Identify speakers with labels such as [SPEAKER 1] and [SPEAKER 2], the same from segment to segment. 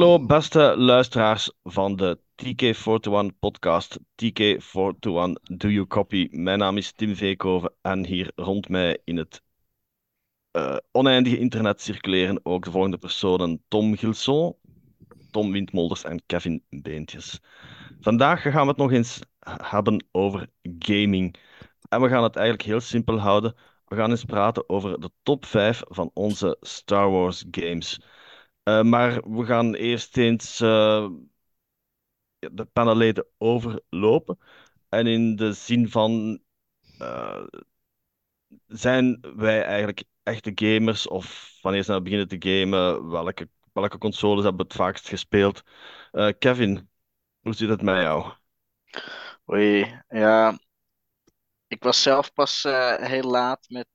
[SPEAKER 1] Hallo, beste luisteraars van de TK41 podcast. TK41, do you copy? Mijn naam is Tim Veekhoven en hier rond mij in het eh, oneindige internet circuleren ook de volgende personen: Tom Gilson, Tom Windmolders en Kevin Beentjes. Vandaag gaan we het nog eens hebben over gaming. En we gaan het eigenlijk heel simpel houden. We gaan eens praten over de top 5 van onze Star Wars games. Uh, maar we gaan eerst eens uh, de panelleden overlopen. En in de zin van, uh, zijn wij eigenlijk echte gamers? Of wanneer zijn we beginnen te gamen? Welke, welke consoles hebben we het vaakst gespeeld? Kevin, hoe zit het met jou?
[SPEAKER 2] Oei, ja. Ik was zelf pas heel laat met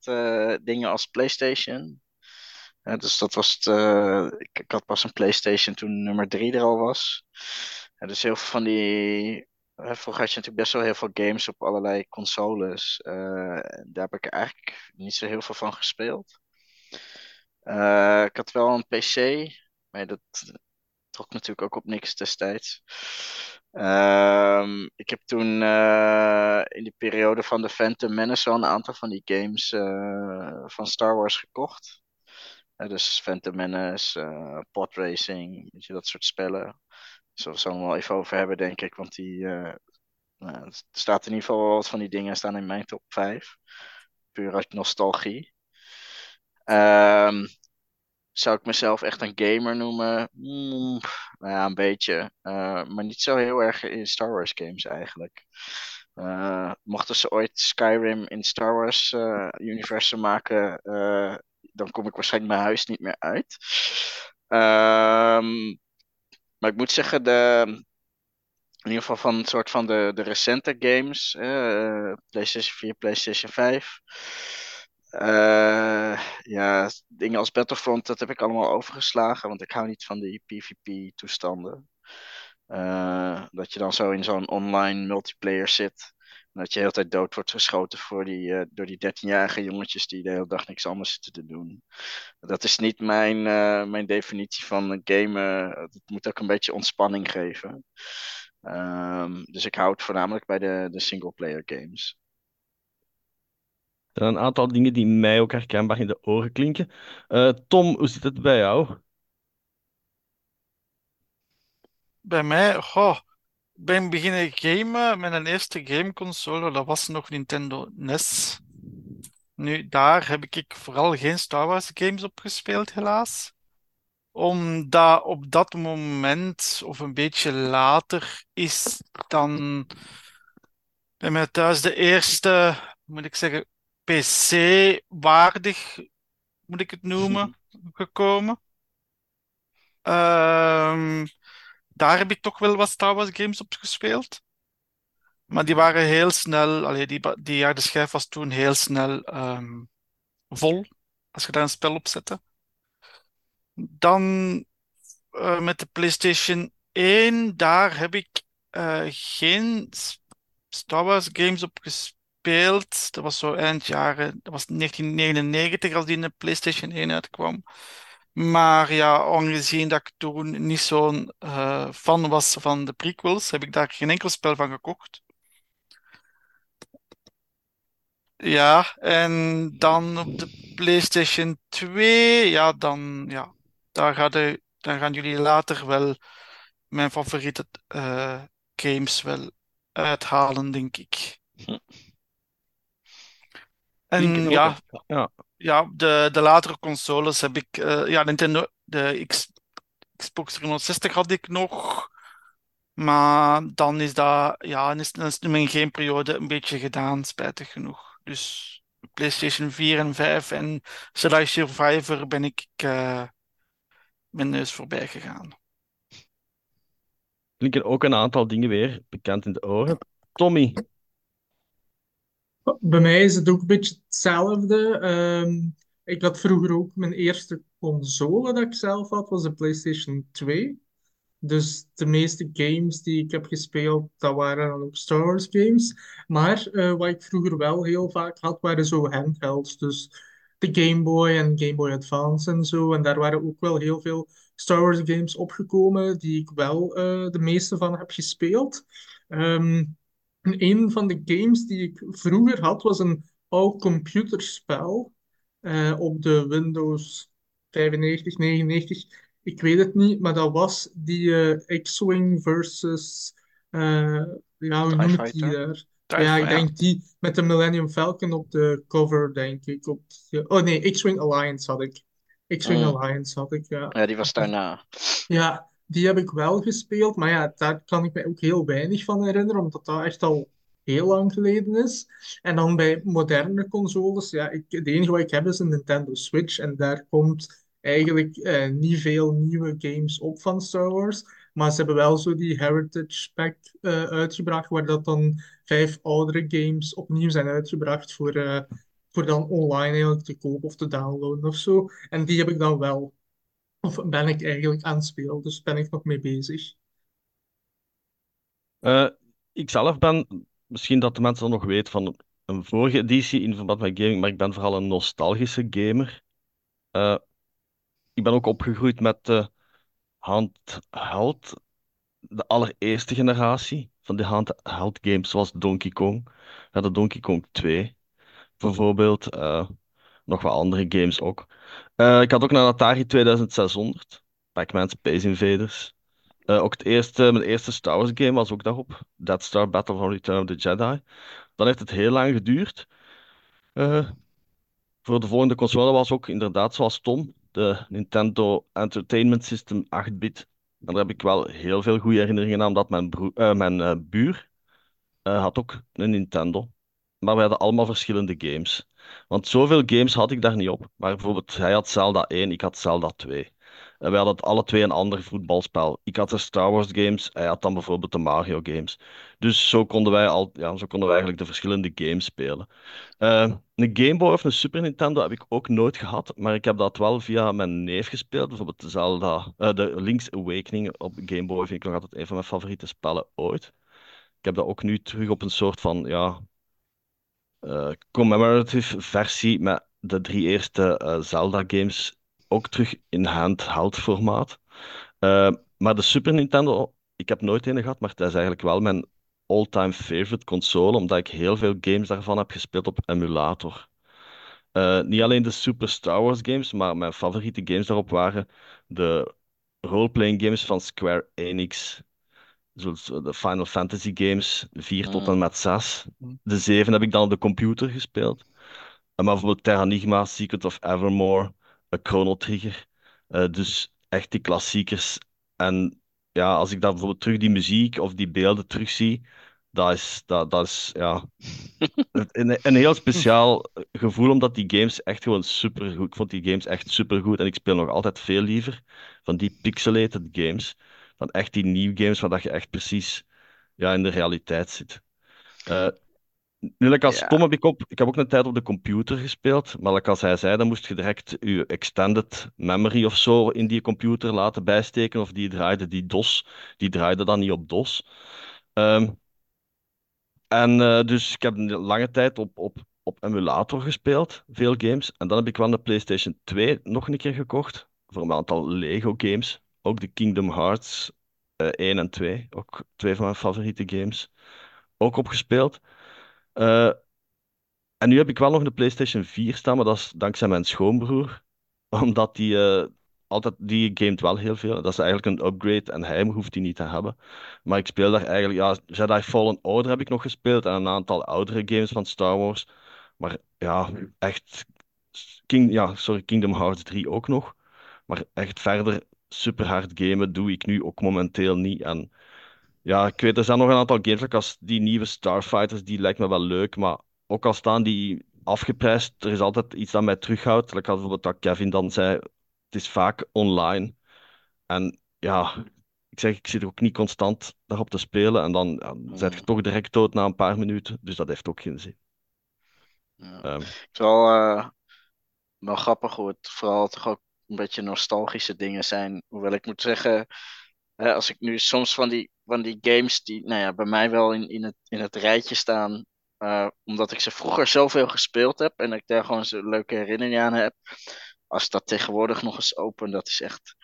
[SPEAKER 2] dingen als PlayStation dus dat was het. Uh, ik, ik, had pas een PlayStation toen nummer 3 er al was. dus heel veel van die. vroeger had je natuurlijk best wel heel veel games op allerlei consoles. Uh, daar heb ik eigenlijk niet zo heel veel van gespeeld. Uh, ik had wel een PC, maar dat trok natuurlijk ook op niks destijds. Um, ik heb toen in de periode van de Phantom Menace al een aantal van die games van Star Wars gekocht dus Phantom Menace, uh, Pod Racing, dat soort spellen. Zullen we het wel even over hebben, denk ik. Want die, uh, nou, er staat in ieder geval wat van die dingen staan in mijn top 5. Puur uit nostalgie. Um, zou ik mezelf echt een gamer noemen? Mm, nou ja, een beetje. Uh, maar niet zo heel erg in Star Wars games eigenlijk. Mochten ze ooit Skyrim in Star Wars uh, universum maken, dan kom ik waarschijnlijk mijn huis niet meer uit. Um, maar ik moet zeggen, de, in ieder geval van een soort van de, de recente games, uh, PlayStation 4, PlayStation 5. Uh, ja, dingen als Battlefront, dat heb ik allemaal overgeslagen, want ik hou niet van die PvP-toestanden. Uh, dat je dan zo in zo'n online multiplayer zit dat je de hele tijd dood wordt geschoten voor die, uh, door die 13-jarige jongetjes die de hele dag niks anders zitten te doen. Dat is niet mijn, uh, mijn definitie van gamen. Het moet ook een beetje ontspanning geven. Um, dus ik hou het voornamelijk bij de, de single-player games.
[SPEAKER 1] Er zijn een aantal dingen die mij ook herkenbaar in de oren klinken. Uh, Tom, hoe zit het bij jou?
[SPEAKER 3] Bij mij, goh, ben beginnen gamen met een eerste gameconsole, dat was nog Nintendo NES. Nu, daar heb ik vooral geen Star Wars games op gespeeld, helaas. Omdat op dat moment, of een beetje later, is dan bij mij thuis de eerste, moet ik zeggen, PC-waardig, moet ik het noemen, gekomen. Ehm daar heb ik toch wel wat Star Wars games op gespeeld. Maar die waren heel snel, allee, die, die harde schijf was toen heel snel ehm, vol, als je daar een spel op zette. Dan uh, met de PlayStation 1, daar heb ik uh, geen Star Wars games op gespeeld. Dat was zo eind jaren, dat was 1999 als die in de PlayStation 1 uitkwam. Maar ja, aangezien dat ik toen niet zo'n uh, fan was van de prequels, heb ik daar geen enkel spel van gekocht. Ja, en dan op de PlayStation 2, ja, dan, ja, daar, gaat de, dan gaan jullie later wel mijn favoriete uh, games wel uithalen, denk ik. Hm. En ja, ja, ja, de, de latere consoles heb ik. Uh, ja, Nintendo, de Xbox 360 had ik nog. Maar dan is dat, ja, is, dan is geen periode een beetje gedaan, spijtig genoeg. Dus PlayStation 4 en 5 en Jedi Survivor ben ik uh, mijn neus voorbij gegaan.
[SPEAKER 1] Klinken ook een aantal dingen weer bekend in de oren. Tommy,
[SPEAKER 4] bij mij is het ook een beetje hetzelfde. Ehm, ik had vroeger ook mijn eerste console dat ik zelf had, was de PlayStation 2. Dus de meeste games die ik heb gespeeld, dat waren dan ook Star Wars games. Maar uh, wat ik vroeger wel heel vaak had, waren zo handhelds. Dus de Game Boy en Game Boy Advance en zo. En daar waren ook wel heel veel Star Wars games opgekomen die ik wel eh, de meeste van heb gespeeld. En een van de games die ik vroeger had was een oud computerspel eh, op de Windows 95, 99. Ik weet het niet, maar dat was die eh, X-Wing versus, eh, ja, hoe noem ik die daar? Ja, ik
[SPEAKER 3] ja.
[SPEAKER 4] denk die met de Millennium Falcon op de cover, denk ik. Op oh nee, X-Wing Alliance had ik. X-Wing
[SPEAKER 2] Mm.
[SPEAKER 4] Alliance had ik, ja.
[SPEAKER 2] Ja, die was daarna.
[SPEAKER 4] Ja, die heb ik wel gespeeld, maar ja, daar kan ik me ook heel weinig van herinneren, omdat dat echt al heel lang geleden is. En dan bij moderne consoles, ja, ik, het enige wat ik heb is een Nintendo Switch en daar komt eigenlijk eh, niet veel nieuwe games op van Star Wars. Maar ze hebben wel zo die Heritage Pack eh, uitgebracht, waar dat dan vijf oudere games opnieuw zijn uitgebracht voor, eh, voor dan online eigenlijk te kopen of te downloaden of zo. En die heb ik dan wel. Of ben ik eigenlijk aan het spelen, dus ben ik nog mee bezig.
[SPEAKER 1] Eh, ik zelf ben, misschien dat de mensen nog weten, van een vorige editie in verband met gaming, maar ik ben vooral een nostalgische gamer. Eh, ik ben ook opgegroeid met de handheld, de allereerste generatie van de handheld games, zoals Donkey Kong. Ja, de Donkey Kong 2, bijvoorbeeld. eh, nog wat andere games ook. Eh, ik had ook een Atari 2600, Pac-Man Space Invaders. Eh, ook het eerste, mijn eerste Star Wars game was ook daarop. Death Star Battle for Return of the Jedi. Dan heeft het heel lang geduurd. Eh, voor de volgende console was ook inderdaad zoals Tom, de Nintendo Entertainment System 8-bit. En daar heb ik wel heel veel goede herinneringen aan, omdat mijn, mijn buur had ook een Nintendo. Maar we hadden allemaal verschillende games. Want zoveel games had ik daar niet op. Maar bijvoorbeeld, hij had Zelda 1, ik had Zelda 2. En wij hadden alle twee een ander voetbalspel. Ik had de Star Wars games, hij had dan bijvoorbeeld de Mario games. Dus zo konden wij, al, ja, zo konden wij eigenlijk de verschillende games spelen. Eh, een Game Boy of een Super Nintendo heb ik ook nooit gehad, maar ik heb dat wel via mijn neef gespeeld. Bijvoorbeeld de Zelda, eh, de Link's Awakening op Game Boy vind ik nog altijd een van mijn favoriete spellen ooit. Ik heb dat ook nu terug op een soort van, ja, commemorative versie met de drie eerste eh, Zelda-games ook terug in handheld formaat. Eh, maar de Super Nintendo, ik heb nooit een gehad, maar het is eigenlijk wel mijn all-time favorite console, omdat ik heel veel games daarvan heb gespeeld op emulator. Eh, niet alleen de Super Star Wars games, maar mijn favoriete games daarop waren de role-playing games van Square Enix. Zoals de Final Fantasy games, 4 tot en
[SPEAKER 2] Mm.
[SPEAKER 1] met 6.
[SPEAKER 3] Mm.
[SPEAKER 1] De 7 heb ik dan op de computer gespeeld. Maar bijvoorbeeld Terranigma, Secret of Evermore, eh, Chrono Trigger. Eh, dus echt die klassiekers. En ja, als ik daar bijvoorbeeld terug die muziek of die beelden terugzie, dat is, dat, dat is ja, een, een heel speciaal gevoel, omdat die games echt gewoon supergoed. Ik vond die games echt supergoed en ik speel nog altijd veel liever van die pixelated games dan echt die nieuwe games waar dat je echt precies ja, in de realiteit zit. Eh, nu, like als
[SPEAKER 2] Ja.
[SPEAKER 1] Tom heb ik op, ik heb ook een tijd op de computer gespeeld, maar like als hij zei, dan moest je direct je extended memory of zo in die computer laten bijsteken, of die draaide die DOS, die draaide dan niet op DOS. Ehm, en eh, dus ik heb een lange tijd op, op, op emulator gespeeld, veel games. En dan heb ik wel de PlayStation 2 nog een keer gekocht, voor een aantal Lego games. Ook de Kingdom Hearts eh 1 en 2, ook twee van mijn favoriete games. Ook opgespeeld. Eh, en nu heb ik wel nog een PlayStation 4 staan, maar dat is dankzij mijn schoonbroer. Omdat die eh, altijd, die gamet wel heel veel. Dat is eigenlijk een upgrade en hij hoeft die niet te hebben. Maar ik speel daar eigenlijk, ja, Jedi Fallen Order heb ik nog gespeeld en een aantal oudere games van Star Wars. Maar ja, echt, King, ja, sorry, Kingdom Hearts 3 ook nog. Maar echt verder super hard gamen doe ik nu ook momenteel niet. En ja, ik weet, er zijn nog een aantal games, als die nieuwe Starfighters, die lijkt me wel leuk, maar ook al staan die afgeprijsd, er is altijd iets dat mij terughoudt. Like als bijvoorbeeld dat Kevin dan zei, het is vaak online. En ja, ik zeg, ik zit ook niet constant daarop te spelen en dan ja, zet je
[SPEAKER 2] Mm.
[SPEAKER 1] toch direct dood na een paar minuten, dus dat heeft ook geen zin.
[SPEAKER 2] Ja.
[SPEAKER 1] Ehm,
[SPEAKER 2] Het is wel, eh, wel grappig hoe het vooral toch ook een beetje nostalgische dingen zijn. Hoewel ik moet zeggen, als ik nu soms van die, van die games die nou ja, bij mij wel in, in, het, in het rijtje staan, eh, omdat ik ze vroeger zoveel gespeeld heb en ik daar gewoon zo'n leuke herinneringen aan heb. Als dat tegenwoordig nog eens open, dat is echt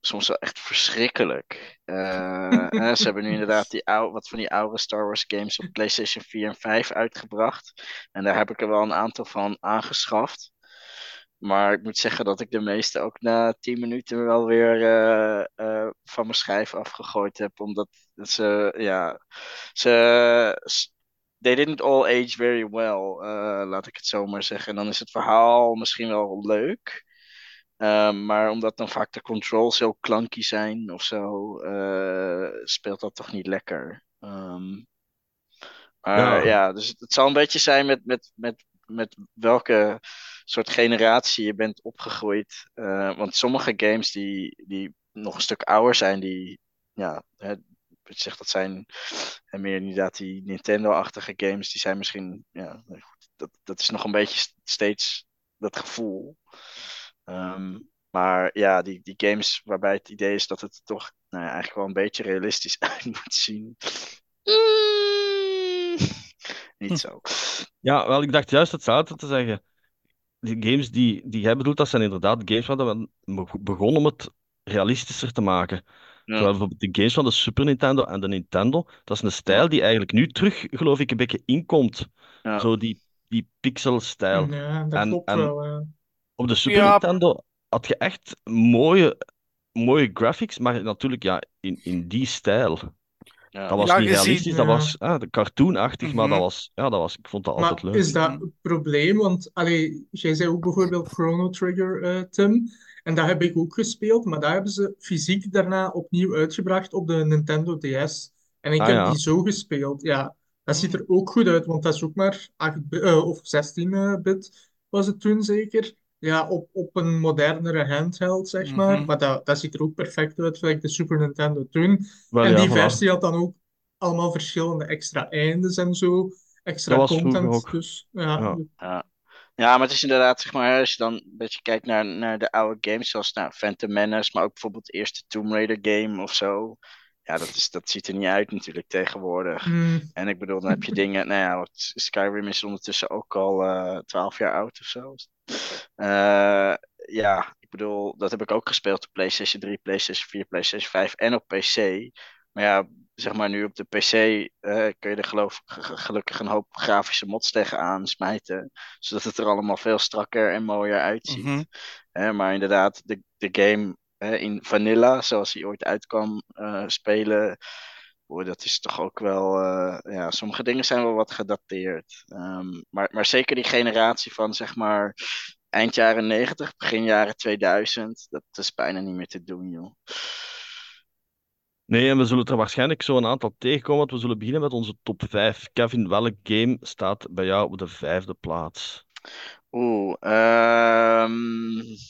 [SPEAKER 2] soms wel echt verschrikkelijk. Eh, ze hebben nu inderdaad die oude, wat van die oude Star Wars games op PlayStation 4 en 5 uitgebracht. En daar heb ik er wel een aantal van aangeschaft. Maar ik moet zeggen dat ik de meeste ook na 10 minuten wel weer eh, eh, van mijn schijf afgegooid heb. Omdat ze, ja, ze, they didn't all age very well, eh, laat ik het zo maar zeggen. En dan is het verhaal misschien wel leuk. Maar omdat dan vaak de controls heel clunky zijn of zo, speelt dat toch niet lekker. Ehm, maar
[SPEAKER 1] Ja.
[SPEAKER 2] ja, dus het, het zal een beetje zijn met, met, met, met welke soort generatie je bent opgegroeid. Eh, want sommige games die, die nog een stuk ouder zijn, die, ja, hè, je zegt, dat zijn en meer inderdaad die Nintendo-achtige games, die zijn misschien, ja, dat, dat is nog een beetje st- steeds dat gevoel. Ehm, maar ja, die, die games waarbij het idee is dat het toch nou ja, eigenlijk wel een beetje realistisch uit moet zien. Mm, niet zo.
[SPEAKER 1] Ja, wel, ik dacht juist hetzelfde te zeggen. Die games die, die jij bedoelt, dat zijn inderdaad games waar we be- begonnen om het realistischer te maken. Terwijl bijvoorbeeld de games van de Super Nintendo en de Nintendo, dat is een stijl die eigenlijk nu terug, geloof ik, een beetje inkomt.
[SPEAKER 2] Ja.
[SPEAKER 1] Zo die, die pixel-stijl.
[SPEAKER 4] Ja, dat
[SPEAKER 1] En-
[SPEAKER 4] klopt
[SPEAKER 1] en-
[SPEAKER 4] wel. ja.
[SPEAKER 1] Op de Super
[SPEAKER 3] Ja.
[SPEAKER 1] Nintendo had je echt mooie, mooie graphics, maar natuurlijk ja, in, in die stijl.
[SPEAKER 2] Ja.
[SPEAKER 1] Dat was
[SPEAKER 3] Ja,
[SPEAKER 1] niet
[SPEAKER 3] ziet-
[SPEAKER 1] realistisch, dat
[SPEAKER 4] ja.
[SPEAKER 1] was ah, de cartoonachtig, maar dat
[SPEAKER 3] Mhm.
[SPEAKER 1] was, ja, dat was, ik vond dat
[SPEAKER 4] Maar
[SPEAKER 1] altijd leuk.
[SPEAKER 4] is dat een probleem? Want allee, jij zei ook bijvoorbeeld Chrono Trigger, eh, Tim. En dat heb ik ook gespeeld, maar daar hebben ze fysiek daarna opnieuw uitgebracht op de Nintendo DS. En ik
[SPEAKER 1] Ah,
[SPEAKER 4] heb
[SPEAKER 1] ja.
[SPEAKER 4] die zo gespeeld. Ja, dat ziet er ook goed uit, want dat is ook maar 8 bi- eh, of 16-bit was het toen zeker. Ja, op, op een modernere handheld, zeg maar.
[SPEAKER 3] Mhm.
[SPEAKER 4] Maar dat, dat ziet er ook perfect uit, gelijk de Super Nintendo toen.
[SPEAKER 1] Wel,
[SPEAKER 4] En
[SPEAKER 1] ja,
[SPEAKER 4] die
[SPEAKER 1] voilà.
[SPEAKER 4] versie had dan ook allemaal verschillende extra eindes en zo. Extra
[SPEAKER 1] Dat was vroeger
[SPEAKER 4] content.
[SPEAKER 1] ook.
[SPEAKER 4] Dus ja,
[SPEAKER 1] Ja.
[SPEAKER 2] Ja. ja, maar het is inderdaad, zeg maar, als je dan een beetje kijkt naar, naar de oude games, zoals nou, Phantom Menace, maar ook bijvoorbeeld de eerste Tomb Raider game of zo. Ja, dat, is, dat ziet er niet uit natuurlijk tegenwoordig.
[SPEAKER 4] mm,
[SPEAKER 2] En ik bedoel, dan heb je dingen, nou ja, wat, Skyrim is ondertussen ook al eh 12 jaar oud of zo. Eh, ja, ik bedoel, dat heb ik ook gespeeld op PlayStation 3, PlayStation 4, PlayStation 5 en op PC. Maar ja, zeg maar nu op de PC eh, kun je er geloof, ge- ge- gelukkig een hoop grafische mods tegenaan smijten. Zodat het er allemaal veel strakker en mooier uitziet. Hè, maar inderdaad, de, de game in Vanilla, zoals hij ooit uitkwam eh, spelen, dat is toch ook wel. eh, ja, sommige dingen zijn wel wat gedateerd. Ehm, maar, maar zeker die generatie van zeg maar eind jaren 90, begin jaren 2000, dat is bijna niet meer te doen, joh.
[SPEAKER 1] Nee, en we zullen er waarschijnlijk zo een aantal tegenkomen, want we zullen beginnen met onze top 5. Kevin, welk game staat bij jou op de vijfde plaats?
[SPEAKER 2] Oeh, ehm,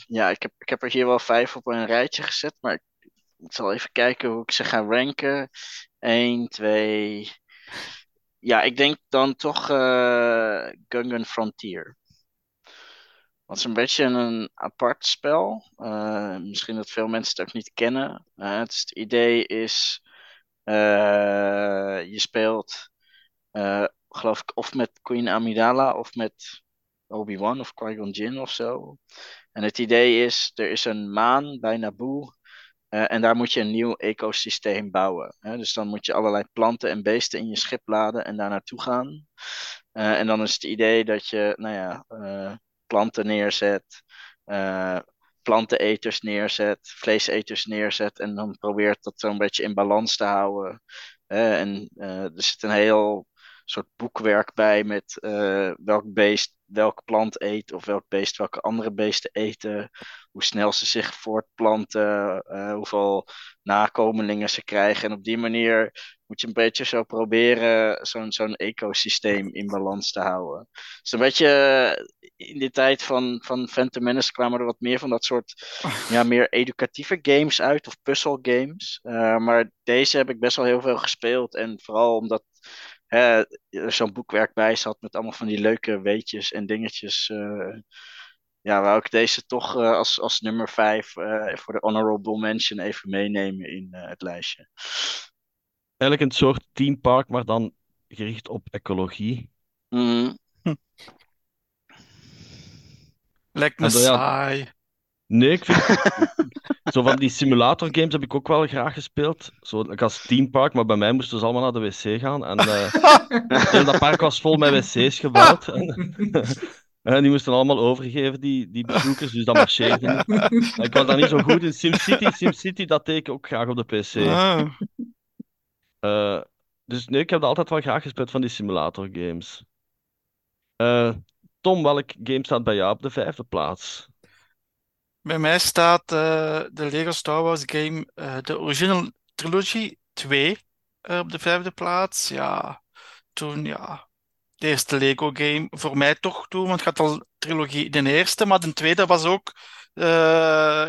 [SPEAKER 2] ja, ik heb, ik heb er hier wel vijf op een rijtje gezet, maar ik, zal even kijken hoe ik ze ga ranken. 1, 2. Ja, ik denk dan toch eh Gungan Frontier. Wat is een beetje een apart spel. Eh, misschien dat veel mensen het ook niet kennen. Eh, het, het idee is, je speelt, geloof ik, of met Queen Amidala of met Obi-Wan of Qui-Gon Jinn of zo. En het idee is, er is een maan bij Naboo. eh, en daar moet je een nieuw ecosysteem bouwen. Hè? Dus dan moet je allerlei planten en beesten in je schip laden en daar naartoe gaan. Eh, en dan is het idee dat je, nou ja, eh, planten neerzet, planteneters neerzet, vleeseters neerzet. En dan probeert dat zo'n beetje in balans te houden. En er zit een heel soort boekwerk bij met eh, welk beest welke plant eet of welk beest welke andere beesten eten. Hoe snel ze zich voortplanten, eh, hoeveel nakomelingen ze krijgen. En op die manier moet je een beetje zo proberen zo'n zo'n ecosysteem in balans te houden. Dus een beetje eh, in de tijd van, van Phantom Menace kwamen er wat meer van dat soort ja, meer educatieve games uit of puzzelgames. Uh, maar deze heb ik best wel heel veel gespeeld. En vooral omdat hè, er zo'n boekwerk bij zat met allemaal van die leuke weetjes en dingetjes. Uh, ja, wou ik deze toch uh, als, als nummer 5 uh, voor de honorable mention even meenemen in uh, het lijstje.
[SPEAKER 1] Eigenlijk een soort teampark, maar dan gericht op ecologie.
[SPEAKER 2] Mm.
[SPEAKER 3] Hm. Lijkt me saai.
[SPEAKER 1] Nee, ik vind, Zo van die simulator games heb ik ook wel graag gespeeld. Zo like als Theme Park, maar bij mij moesten ze allemaal naar de wc gaan. En eh, heel dat park was vol met wc's gebouwd. En die moesten allemaal overgeven, die, die bezoekers, dus dat marcheerde niet. Ik was daar niet zo goed in. SimCity, SimCity, dat deed ik ook graag op de PC.
[SPEAKER 3] Ah.
[SPEAKER 1] Eh, dus nee, ik heb dat altijd wel graag gespeeld van die simulator games. Eh, Tom, welk game staat bij jou op de vijfde plaats?
[SPEAKER 3] Bij mij staat eh, de Lego Star Wars game, eh, de Original Trilogy 2, eh, op de vijfde plaats. Ja, toen, ja, de eerste Lego game. Voor mij toch toen, want ik had al trilogie de eerste, maar de tweede was ook,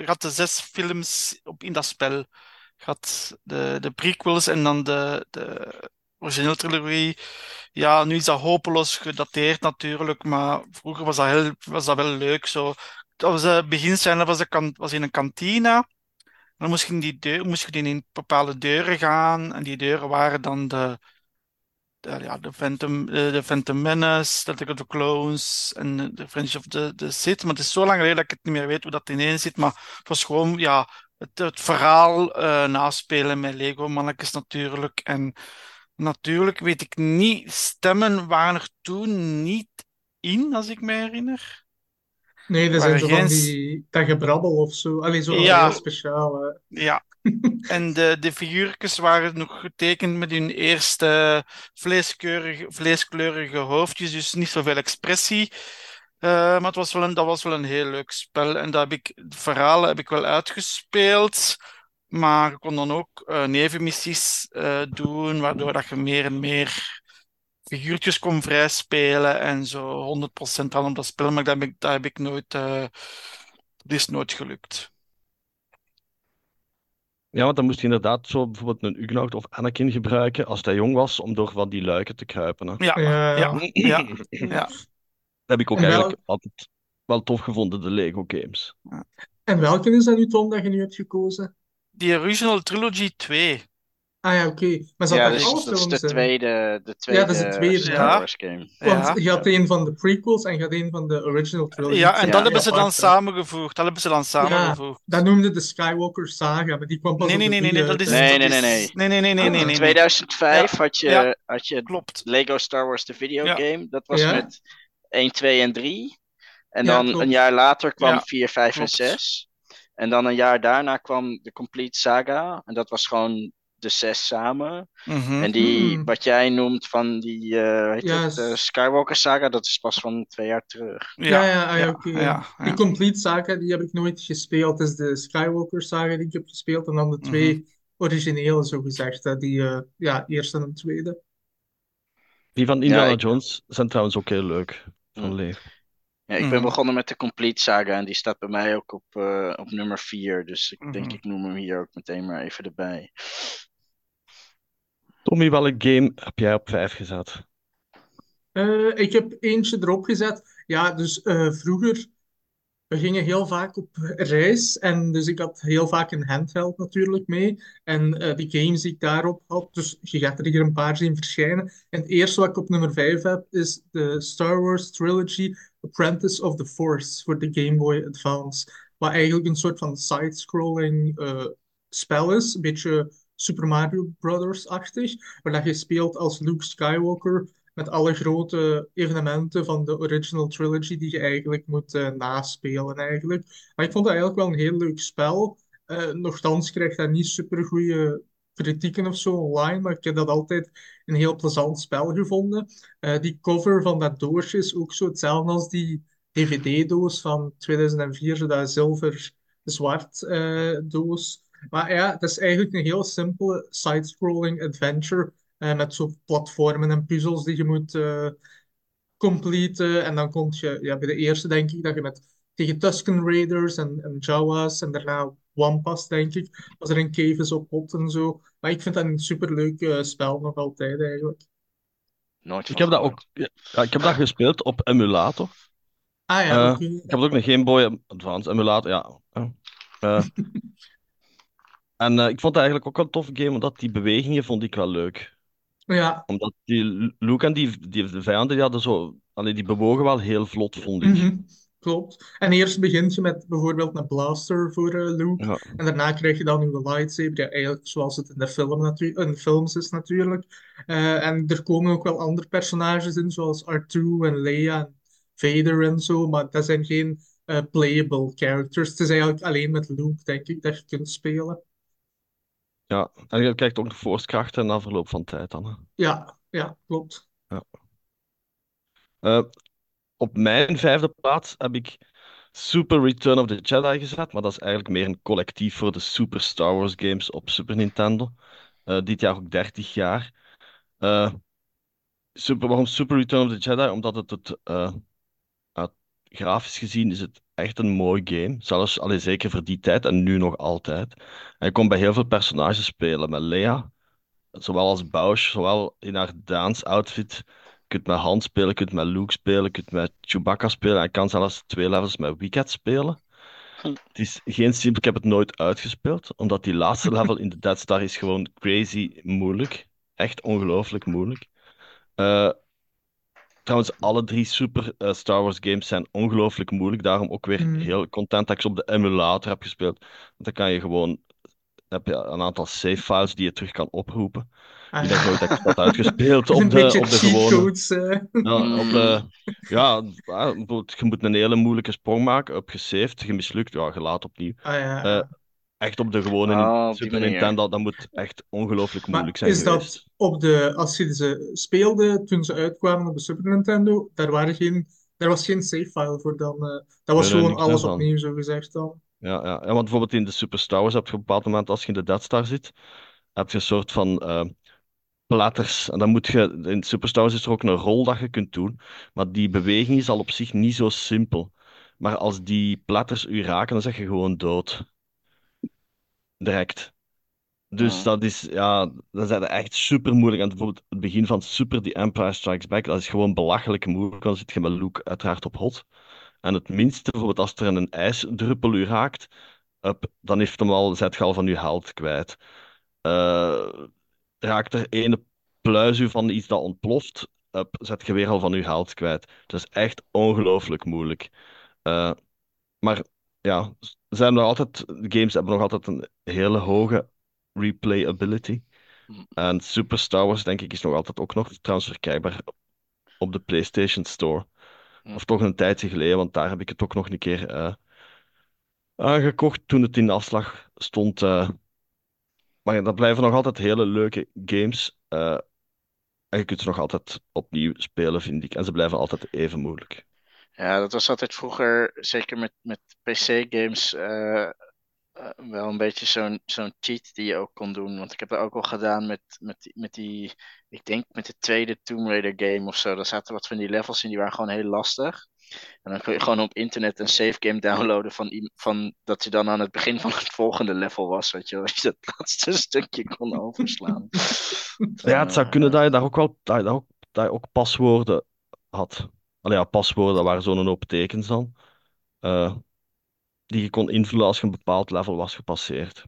[SPEAKER 3] had de zes films op, in dat spel. Had de, de prequels en dan de, de originele trilogie. Ja, nu is dat hopeloos gedateerd natuurlijk, maar vroeger was dat, heel, was dat wel leuk. Zo. Dat was de beginscène was, de was in een kantine. Dan moest je in die moest in bepaalde deuren gaan. En die deuren waren dan de, de, ja, de Phantom, de, de Phantom Menace, de the Clones en de French of the, the Sith. Maar het is zo lang geleden dat ik het niet meer weet hoe dat ineen zit. Maar het was gewoon ja, het, het verhaal eh, naspelen met Lego-mannetjes natuurlijk. En natuurlijk weet ik niet, stemmen waren er toen niet in, als ik me herinner.
[SPEAKER 4] Nee, dat zijn zo van die, dat gebrabbel of zo. Alleen zo
[SPEAKER 3] Ja.
[SPEAKER 4] heel speciaal. hè.
[SPEAKER 3] Ja, en de, de figuurtjes waren nog getekend met hun eerste vleeskleurige, vleeskleurige hoofdjes, dus niet zoveel expressie. Eh, maar het was wel een, dat was wel een heel leuk spel. En dat heb ik, de verhalen heb ik wel uitgespeeld. Maar je kon dan ook eh, nevenmissies eh, doen, waardoor dat je meer en meer figuurtjes kon vrijspelen en zo 100% aan op dat spel. Maar dat heb ik, dat heb ik nooit, eh, dat is nooit gelukt.
[SPEAKER 1] Ja, want dan moest je inderdaad zo bijvoorbeeld een Ugnaught of Anakin gebruiken als hij jong was, om door van die luiken te kruipen. Hè.
[SPEAKER 3] Ja,
[SPEAKER 4] Ja.
[SPEAKER 3] ja, ja, ja.
[SPEAKER 1] Dat heb ik ook
[SPEAKER 4] En wel-
[SPEAKER 1] eigenlijk altijd wel tof gevonden, de Lego games.
[SPEAKER 4] En welke is dat nu, Tom, dat je nu hebt gekozen?
[SPEAKER 3] Die Original Trilogy 2.
[SPEAKER 4] Ah ja, oké. Maar zat
[SPEAKER 2] Ja, dus
[SPEAKER 4] alle
[SPEAKER 2] dat is de tweede, de tweede,
[SPEAKER 4] dat is de tweede,
[SPEAKER 2] Star
[SPEAKER 3] ja.
[SPEAKER 2] Wars game.
[SPEAKER 4] Want
[SPEAKER 3] Ja,
[SPEAKER 4] je had een van de prequels en je had een van de original trilogy.
[SPEAKER 3] ja en
[SPEAKER 2] Ja,
[SPEAKER 3] dat hebben
[SPEAKER 2] ja,
[SPEAKER 3] ze dan samengevoegd. Dat hebben ze dan samengevoegd.
[SPEAKER 4] Dat noemde de Skywalker Saga, maar die kwam pas
[SPEAKER 3] Nee, nee, nee, nee, nee, dat is.
[SPEAKER 2] Nee, nee, nee,
[SPEAKER 3] nee, nee, nee, nee, nee, nee,
[SPEAKER 2] In
[SPEAKER 3] nee.
[SPEAKER 2] 2005
[SPEAKER 3] Ja.
[SPEAKER 2] had je,
[SPEAKER 3] Ja.
[SPEAKER 2] had je
[SPEAKER 3] Klopt.
[SPEAKER 2] Lego Star Wars de
[SPEAKER 3] Ja.
[SPEAKER 2] videogame. Dat was
[SPEAKER 4] Ja.
[SPEAKER 2] met 1, 2 en 3. En
[SPEAKER 4] Ja,
[SPEAKER 2] dan
[SPEAKER 4] klopt.
[SPEAKER 2] een jaar later kwam
[SPEAKER 3] Ja,
[SPEAKER 2] 4, 5 en
[SPEAKER 3] klopt.
[SPEAKER 2] 6. En dan een jaar daarna kwam de Complete Saga. En dat was gewoon de zes samen.
[SPEAKER 3] Mhm.
[SPEAKER 2] En die,
[SPEAKER 4] Hmm.
[SPEAKER 2] wat jij noemt van die eh, het, eh,
[SPEAKER 4] s-
[SPEAKER 2] Skywalker Saga, dat is pas van twee jaar terug.
[SPEAKER 4] Ja, ja, ja,
[SPEAKER 3] ja,
[SPEAKER 4] oké.
[SPEAKER 3] ja,
[SPEAKER 4] Die. Complete Saga, die heb ik nooit gespeeld. Het is de Skywalker Saga die ik heb gespeeld. En dan de twee
[SPEAKER 3] Mhm.
[SPEAKER 4] originele, zo gezegd. hè. Die eh, ja, eerste en tweede.
[SPEAKER 1] Die van Indiana
[SPEAKER 2] ik-
[SPEAKER 1] Jones zijn trouwens ook heel leuk. Van. Lego.
[SPEAKER 2] Ja, ik ben
[SPEAKER 3] Mhm.
[SPEAKER 2] begonnen met de Complete Saga en die staat bij mij ook op, eh, op nummer 4. Dus ik denk,
[SPEAKER 3] Mhm.
[SPEAKER 2] ik noem hem hier ook meteen maar even erbij.
[SPEAKER 1] Tommy, welk game heb jij op 5 gezet?
[SPEAKER 4] Eh, ik heb eentje erop gezet. Ja, dus eh, vroeger, we gingen heel vaak op reis. En dus ik had heel vaak een handheld natuurlijk mee. En eh, die games die ik daarop had, dus je gaat er hier een paar zien verschijnen. En het eerste wat ik op nummer 5 heb, is de Star Wars Trilogy Apprentice of the Force voor de Game Boy Advance. Wat eigenlijk een soort van side-scrolling spel is. Een beetje Super Mario Brothers-achtig. Waar je speelt als Luke Skywalker met alle grote evenementen van de original trilogy die je eigenlijk moet eh, naspelen eigenlijk. Maar ik vond dat eigenlijk wel een heel leuk spel. Eh nochtans krijgt dat niet super goede kritieken of zo online, maar ik heb dat altijd een heel plezant spel gevonden. Eh, die cover van dat doosje is ook zo hetzelfde als die DVD-doos van 2004, zo dat zilver-zwart doos. Maar ja, het is eigenlijk een heel simpele side-scrolling adventure eh, met zo platformen en puzzels die je moet eh completen. En dan komt je, ja, bij de eerste denk ik dat je met tegen Tusken Raiders en, en Jawas en daarna Wampas, denk ik, als er een cave is op pot en zo. Maar ik vind dat een superleuk eh, spel nog altijd eigenlijk.
[SPEAKER 2] Nooit
[SPEAKER 1] Ik heb dat ook ja, ik heb dat gespeeld op emulator.
[SPEAKER 4] Ah ja.
[SPEAKER 1] Ik heb ook een Game Boy Advance emulator, ja. ja. En eh, ik vond het eigenlijk ook een toffe game, omdat die bewegingen vond ik wel leuk.
[SPEAKER 4] Ja,
[SPEAKER 1] Omdat die Luke en die, die de vijanden, die hadden zo... Allee, die bewogen wel heel vlot, vond ik.
[SPEAKER 4] mhm, Klopt, klopt. En eerst begint je met bijvoorbeeld een blaster voor eh, Luke.
[SPEAKER 1] Ja.
[SPEAKER 4] En daarna krijg je dan uw lightsaber. Ja, eigenlijk zoals het in de, film in de films is natuurlijk. Eh, en er komen ook wel andere personages in, zoals R2 en Leia en Vader en zo. Maar dat zijn geen playable characters. Het is eigenlijk alleen met Luke, denk ik, dat je kunt spelen.
[SPEAKER 1] Ja, en je krijgt ook de force-krachten na verloop van tijd dan. hè.
[SPEAKER 4] Ja, ja, klopt.
[SPEAKER 1] Eh, op mijn vijfde plaats heb ik Super Return of the Jedi gezet, maar dat is eigenlijk meer een collectief voor de Super Star Wars games op Super Nintendo. Eh, dit jaar ook 30 jaar. Eh, super, waarom Super Return of the Jedi? Omdat het, het grafisch gezien is het echt een mooi game. Zelfs, allee, zeker voor die tijd en nu nog altijd. En je kon bij heel veel personages spelen. Met Leia, zowel als Bouche, zowel in haar dance-outfit. Je kunt met Han spelen, je kunt met Luke spelen, je kunt met Chewbacca spelen. En je kan zelfs twee levels met Wicket spelen.
[SPEAKER 2] Hm.
[SPEAKER 1] Het is geen simpel, ik heb het nooit uitgespeeld, omdat die laatste level in de Dead Star is gewoon crazy moeilijk. Echt ongelooflijk moeilijk. Eh, trouwens, alle drie Super eh, Star Wars games zijn ongelooflijk moeilijk. Daarom ook weer
[SPEAKER 4] Mhm.
[SPEAKER 1] heel content dat ik ze op de emulator heb gespeeld. Want dan kan je gewoon heb je een aantal save files die je terug kan oproepen.
[SPEAKER 4] Ah,
[SPEAKER 1] Ik denk nooit dat ik dat uitgespeeld op de, op de gewone.
[SPEAKER 4] codes. eh.
[SPEAKER 1] Ja, op de, ja, ja, bijvoorbeeld, je moet een hele moeilijke sprong maken, heb gesaved, je mislukt, ja, je laat opnieuw.
[SPEAKER 4] Ah, ja.
[SPEAKER 1] Eh, echt op de gewone
[SPEAKER 2] Oh, op
[SPEAKER 1] Super
[SPEAKER 2] manier.
[SPEAKER 1] Nintendo, dat moet echt ongelooflijk moeilijk
[SPEAKER 4] Maar
[SPEAKER 1] zijn
[SPEAKER 4] is
[SPEAKER 1] geweest.
[SPEAKER 4] dat op de, als je ze speelde toen ze uitkwamen op de Super Nintendo, daar, waren geen, daar was geen save file voor dan. eh, dat was
[SPEAKER 1] Nee,
[SPEAKER 4] gewoon alles opnieuw, zo gezegd dan.
[SPEAKER 1] Ja, ja. ja, want bijvoorbeeld in de Super Star Wars heb je op een bepaald moment, als je in de Death Star zit, heb je een soort van eh, platters. En dan moet je, in Super Star Wars is er ook een rol dat je kunt doen, maar die beweging is al op zich niet zo simpel. Maar als die platters u raken, dan zeg je gewoon dood. Direct. Dus
[SPEAKER 2] Ja.
[SPEAKER 1] dat is, ja, dat is echt super moeilijk. En bijvoorbeeld het begin van Super The Empire Strikes Back, dat is gewoon belachelijk moeilijk. Dan zit je met Luke uiteraard op hot. En het minste, bijvoorbeeld als er een ijsdruppel u raakt, up, dan heeft hem al, zet je al van je held kwijt. Eh, raakt er ene pluis u van iets dat ontploft, up, zet je weer al van je held kwijt. Dat is echt ongelooflijk moeilijk. Eh, maar ja, zijn er altijd, de games hebben nog altijd een hele hoge replayability.
[SPEAKER 2] Hm.
[SPEAKER 1] En Super Star Wars, denk ik, is nog altijd ook nog trouwens verkrijgbaar op de PlayStation Store.
[SPEAKER 2] Hm.
[SPEAKER 1] Of toch een tijdje geleden, want daar heb ik het ook nog een keer eh, aangekocht toen het in afslag stond. eh. Maar dat blijven nog altijd hele leuke games. eh, en je kunt ze nog altijd opnieuw spelen, vind ik. En ze blijven altijd even moeilijk.
[SPEAKER 2] Ja, dat was altijd vroeger, zeker met, met PC-games, eh, eh, wel een beetje zo'n zo'n cheat die je ook kon doen. Want ik heb dat ook al gedaan met, met, die- met die, ik denk met de tweede Tomb Raider game of zo. Daar zaten wat van die levels in, die waren gewoon heel lastig. En dan kun je gewoon op internet een save game downloaden van, van dat je dan aan het begin van het volgende level was, weet je. Dat je dat laatste stukje kon overslaan.
[SPEAKER 1] Ja, het zou
[SPEAKER 2] Eh,
[SPEAKER 1] kunnen dat je daar ook wel dat je daar ook, dat je ook paswoorden had. Allee, ja, paswoorden, dat waren zo'n hoop tekens dan. eh, die je kon invullen als je een bepaald level was gepasseerd.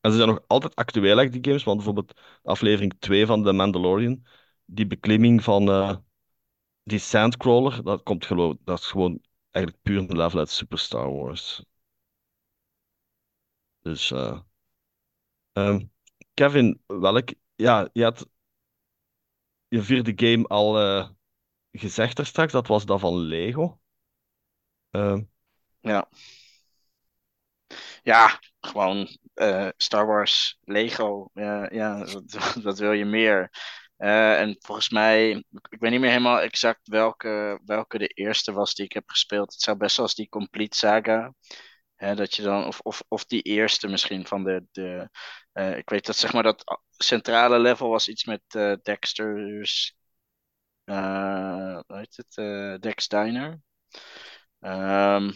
[SPEAKER 1] En ze zijn nog altijd actueel, eigenlijk, die games. Want bijvoorbeeld aflevering 2 van The Mandalorian, die beklimming van eh, die sandcrawler, dat komt geloof, dat is gewoon eigenlijk puur een level uit Super Star Wars. Dus, eh, ehm, Kevin, welk, ja, je had je vierde game al eh, gezegd er straks, dat was dat van Lego. Ehm,
[SPEAKER 2] Ja. Ja, gewoon eh, Star Wars, Lego. Ja, wat wil je meer? Eh, en volgens mij, ik weet niet meer helemaal exact welke, welke de eerste was die ik heb gespeeld. Het zou best wel eens die Complete Saga. Hè, dat je dan, of, of, of die eerste misschien van de. de eh, ik weet dat zeg maar dat centrale level was iets met Dexter's. Eh hoe heet het? eh, Dex Diner. Ehm,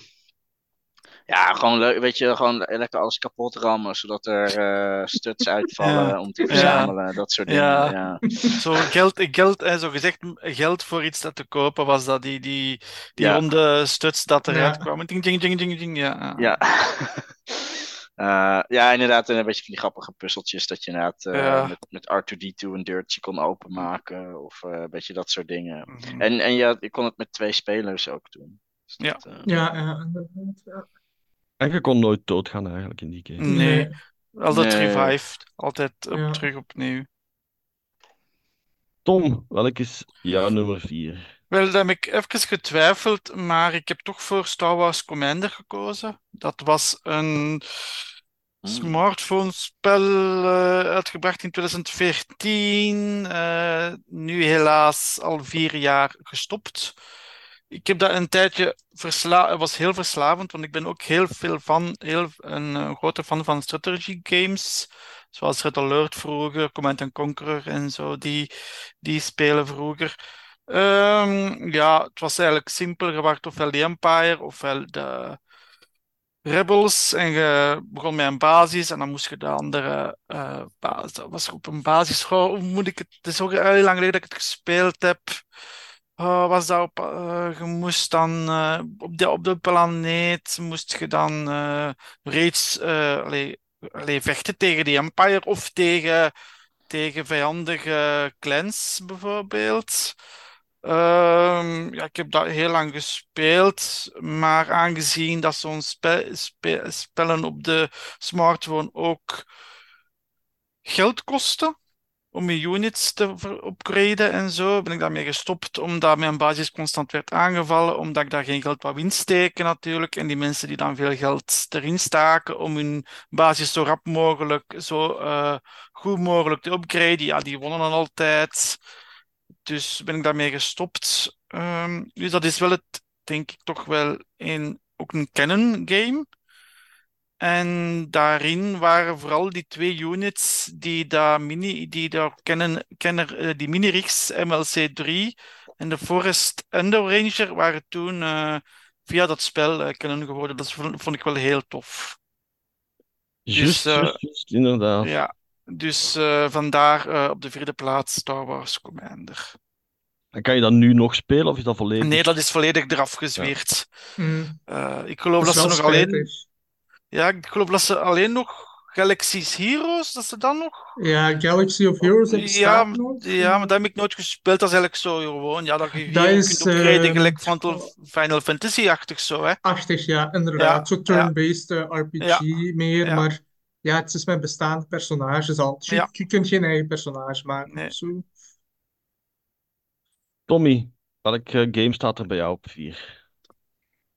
[SPEAKER 2] ja, gewoon leuk, weet je, gewoon lekker alles kapot rammen, zodat er eh, studs uitvallen
[SPEAKER 3] Ja.
[SPEAKER 2] om te
[SPEAKER 3] Ja.
[SPEAKER 2] verzamelen, dat soort dingen.
[SPEAKER 3] Ja.
[SPEAKER 2] Ja.
[SPEAKER 3] Zo geld, geld, eh, zo gezegd, geld voor iets dat te kopen was dat die, die, die
[SPEAKER 2] Ja.
[SPEAKER 3] ronde studs dat eruit
[SPEAKER 4] Ja.
[SPEAKER 3] kwamen. Ding, ding, ding, ding, ding. Ja.
[SPEAKER 2] Ja. Eh, ja, inderdaad, en een beetje van die grappige puzzeltjes dat je inderdaad eh,
[SPEAKER 3] Ja.
[SPEAKER 2] met, met R2D2 een deurtje kon openmaken of eh, een beetje dat soort dingen.
[SPEAKER 3] Mhm.
[SPEAKER 2] En, en ja, je kon het met twee spelers ook doen. Dus
[SPEAKER 3] Ja.
[SPEAKER 2] dat, eh,
[SPEAKER 4] Ja.
[SPEAKER 1] En je kon nooit doodgaan eigenlijk in die game.
[SPEAKER 3] Nee, altijd
[SPEAKER 2] Nee.
[SPEAKER 3] revived. Altijd op,
[SPEAKER 4] Ja.
[SPEAKER 3] terug opnieuw.
[SPEAKER 1] Tom, welk is jouw nummer 4?
[SPEAKER 3] Wel, dat heb ik even getwijfeld, maar ik heb toch voor Star Wars Commander gekozen. Dat was een smartphone-spel eh, uitgebracht in 2014. eh, nu helaas al vier jaar gestopt. Ik heb dat een tijdje versla het was heel verslavend, want ik ben ook heel veel van, heel een, grote fan van strategy games. Zoals Red Alert vroeger, Command and Conquer en zo, die, die spelen vroeger. Ehm, ja, het was eigenlijk simpel. Je wacht ofwel de Empire ofwel de Rebels. En je begon met een basis en dan moest je de andere eh. Dat was op een basis. Hoe moet ik het? Het is ook heel lang geleden dat ik het gespeeld heb. Oh, was dat eh, je moest dan eh, op, de, op de planeet moest je dan reeds allee, allee, vechten tegen die Empire of tegen, tegen vijandige clans bijvoorbeeld. Ehm, ja, ik heb dat heel lang gespeeld, maar aangezien dat zo'n spe- spe- spellen op de smartphone ook geld kosten om je units te upgraden en zo, ben ik daarmee gestopt, omdat mijn basis constant werd aangevallen, omdat ik daar geen geld wou insteken natuurlijk. En die mensen die dan veel geld erin staken om hun basis zo rap mogelijk, zo eh, goed mogelijk te upgraden, ja, die wonnen dan altijd. Dus ben ik daarmee gestopt. Ehm, dus dat is wel het, denk ik, toch wel een, ook een canon game. En daarin waren vooral die twee units die daar mini, die daar kennen, kennen eh, die mini-rigs MLC3 en de Forest Ender Ranger waren toen eh, via dat spel eh, kennen geworden. Dat vond, vond ik wel heel tof.
[SPEAKER 1] Juist,
[SPEAKER 3] eh,
[SPEAKER 1] juist, juist, inderdaad.
[SPEAKER 3] Ja, dus eh, vandaar eh, op de vierde plaats Star Wars Commander.
[SPEAKER 1] En kan je dat nu nog spelen of is dat volledig?
[SPEAKER 3] Nee, dat is volledig eraf gezweerd.
[SPEAKER 4] Mm.
[SPEAKER 3] Eh, ik geloof
[SPEAKER 4] Dat
[SPEAKER 3] ze nog alleen. Ja, ik geloof dat ze alleen nog Galaxy's Heroes, dat ze dan nog.
[SPEAKER 4] Ja, Galaxy of Heroes dat
[SPEAKER 3] Ja,
[SPEAKER 4] nog.
[SPEAKER 3] Ja, maar dat heb ik nooit gespeeld. Dat is eigenlijk zo gewoon. Ja, dat je
[SPEAKER 4] Dat is,
[SPEAKER 3] kunt
[SPEAKER 4] eh,
[SPEAKER 3] gelijk Final, Final Fantasy-achtig zo, hè.
[SPEAKER 4] 80, ja, inderdaad.
[SPEAKER 3] Ja,
[SPEAKER 4] Zo turn-based RPG
[SPEAKER 3] Ja,
[SPEAKER 4] meer,
[SPEAKER 3] ja.
[SPEAKER 4] maar ja, het is met bestaande personages al. Je,
[SPEAKER 3] Ja.
[SPEAKER 4] je kunt geen eigen personage maken
[SPEAKER 3] Nee.
[SPEAKER 4] of zo.
[SPEAKER 1] Tommy, welke game staat er bij jou op 4?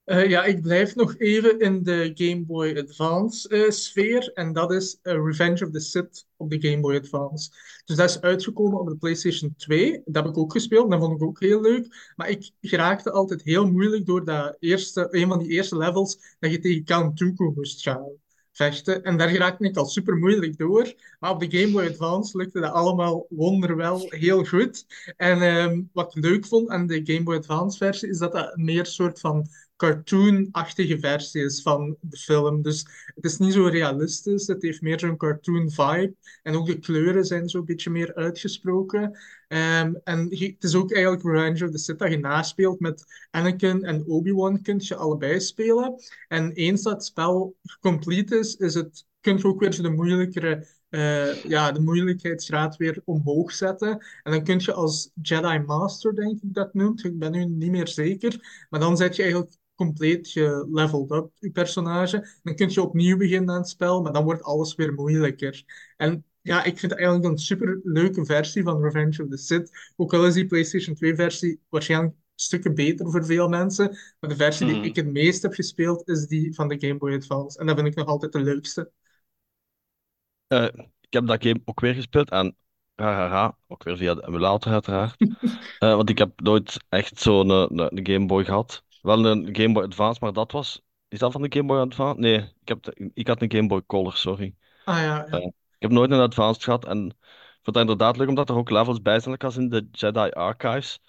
[SPEAKER 4] Eh, ja, ik blijf nog even in de Game Boy Advance eh, sfeer. En dat is eh, Revenge of the Sith op de Game Boy Advance. Dus dat is uitgekomen op de PlayStation 2. Dat heb ik ook gespeeld. Dat vond ik ook heel leuk. Maar ik geraakte altijd heel moeilijk door dat eerste, een van die eerste levels dat je tegen Count Dooku moest gaan vechten. En daar geraakte ik al super moeilijk door. Maar op de Game Boy Advance lukte dat allemaal wonderwel heel goed. En ehm, wat ik leuk vond aan de Game Boy Advance versie is dat dat meer soort van cartoon-achtige versie is van de film. Dus het is niet zo realistisch. Het heeft meer zo'n cartoon vibe. En ook de kleuren zijn zo'n beetje meer uitgesproken. Ehm, en het is ook eigenlijk Revenge of the Sith dat je naspeelt met Anakin en Obi-Wan kun je allebei spelen. En eens dat spel complete is, is het, kun je ook weer de moeilijkere eh, ja, de moeilijkheidsgraad weer omhoog zetten. En dan kun je als Jedi Master, denk ik dat noemt, ik ben nu niet meer zeker, maar dan zet je eigenlijk compleet geleveld up, je personage. Dan kun je opnieuw beginnen aan het spel, maar dan wordt alles weer moeilijker. En ja, ik vind het eigenlijk een super leuke versie van Revenge of the Sith. Ook al is die PlayStation 2-versie waarschijnlijk stukken beter voor veel mensen. Maar de versie die ik het meest heb gespeeld is die van de Game Boy Advance. En dat vind ik nog altijd de leukste.
[SPEAKER 1] Eh, ik heb dat game ook weer gespeeld en hahaha, ook weer via de emulator uiteraard. Eh, want ik heb nooit echt zo'n een, een, een Game Boy gehad. Wel een Game Boy Advance, maar dat was... Is dat van de Game Boy Advance? Nee, ik, heb de- ik had een Game Boy Color, sorry.
[SPEAKER 4] Ah ja, ja.
[SPEAKER 1] Ik heb nooit een Advanced gehad en ik vond dat inderdaad leuk omdat er ook levels bij zijn, als in de Jedi Archives.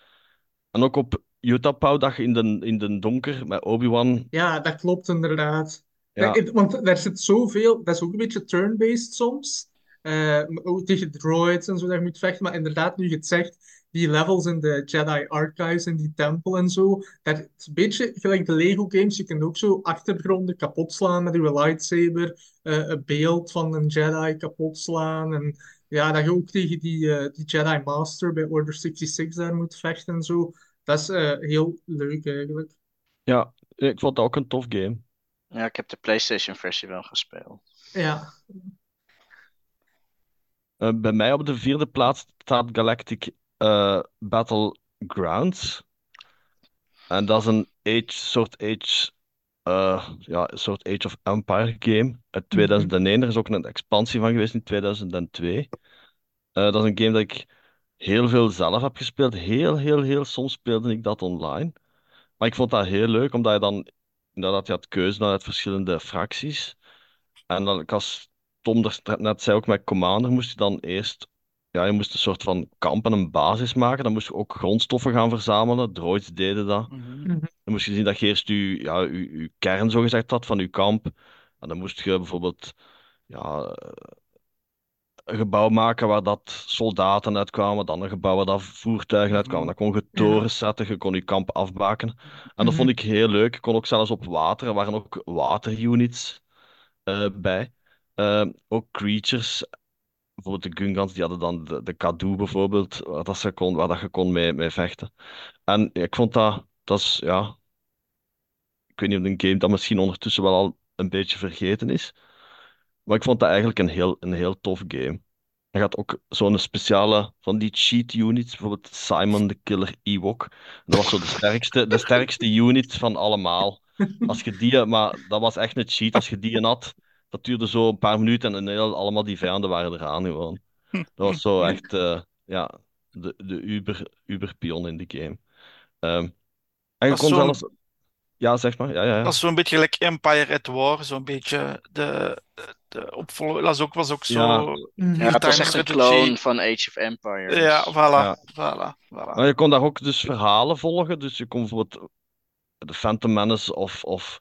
[SPEAKER 1] En ook op Utah Pow dat je in de, in de donker met Obi-Wan...
[SPEAKER 4] Ja, dat klopt inderdaad.
[SPEAKER 1] Ja,
[SPEAKER 4] het- want daar zit zoveel, dat is ook een beetje turn-based soms. Eh, ook tegen droids en zo dat je moet vechten. Maar inderdaad, nu je het zegt, die levels in de Jedi Archives en die tempel en zo, dat is een beetje gelijk de Lego games. Je kunt ook zo achtergronden kapot slaan met je lightsaber, eh, een beeld van een Jedi kapot slaan. En ja, dat je ook tegen die, eh, die Jedi Master bij Order 66 daar moet vechten en zo. Dat is eh, heel leuk eigenlijk.
[SPEAKER 1] Ja, ik vond dat ook een tof game.
[SPEAKER 2] Ja, ik heb de PlayStation versie wel gespeeld.
[SPEAKER 4] Ja,
[SPEAKER 1] Eh, bij mij op de vierde plaats staat Galactic eh, Battlegrounds. En dat is een Age, soort Age, eh, ja, soort Age of Empire game uit 2001. Er is ook een expansie van geweest in 2002. Eh, dat is een game dat ik heel veel zelf heb gespeeld. Heel, heel, heel soms speelde ik dat online. Maar ik vond dat heel leuk, omdat je dan inderdaad je had keuze uit verschillende fracties. En dan, ik als Tom net zei, ook met Commander moest je dan eerst, ja, je moest een soort van kamp en een basis maken. Dan moest je ook grondstoffen gaan verzamelen. Droids deden dat.
[SPEAKER 3] Mhm.
[SPEAKER 1] Dan moest je zien dat je eerst je, ja, je, je kern zogezegd had van je kamp. En dan moest je bijvoorbeeld ja, een gebouw maken waar dat soldaten uitkwamen, dan een gebouw waar dat voertuigen uitkwamen. Dan kon je
[SPEAKER 4] Ja.
[SPEAKER 1] torens zetten, je kon je kamp afbaken. En dat vond ik heel leuk. Je kon ook zelfs op water, er waren ook waterunits eh bij. Eh, ook creatures, bijvoorbeeld de Gungans, die hadden dan de, de bijvoorbeeld, waar, dat ze kon, dat je kon mee, mee vechten. En ik vond dat, dat is, ja, ik weet niet of een game dat misschien ondertussen wel al een beetje vergeten is. Maar ik vond dat eigenlijk een heel, een heel tof game. Hij had ook zo'n speciale van die cheat units, bijvoorbeeld Simon the Killer Ewok. Dat was zo de sterkste, de sterkste unit van allemaal. Als je die, maar dat was echt een cheat. Als je die had, dat duurde zo een paar minuten en heel, allemaal die vijanden waren eraan gewoon. Dat was zo echt, eh, ja, de, de uber, uberpion in de game. Ehm, en je
[SPEAKER 3] Dat
[SPEAKER 1] kon zelfs, ja, zeg maar, ja, ja, ja.
[SPEAKER 3] Dat is zo'n beetje gelijk Empire at War, zo'n beetje de, de opvolger. Dat is ook, was ook zo.
[SPEAKER 1] Ja.
[SPEAKER 2] Ja, het was echt een clone van Age of Empires.
[SPEAKER 3] Ja, voilà,
[SPEAKER 1] Ja.
[SPEAKER 3] voilà, voilà.
[SPEAKER 1] Maar je kon daar ook dus verhalen volgen. Dus je kon bijvoorbeeld de Phantom Menace of, of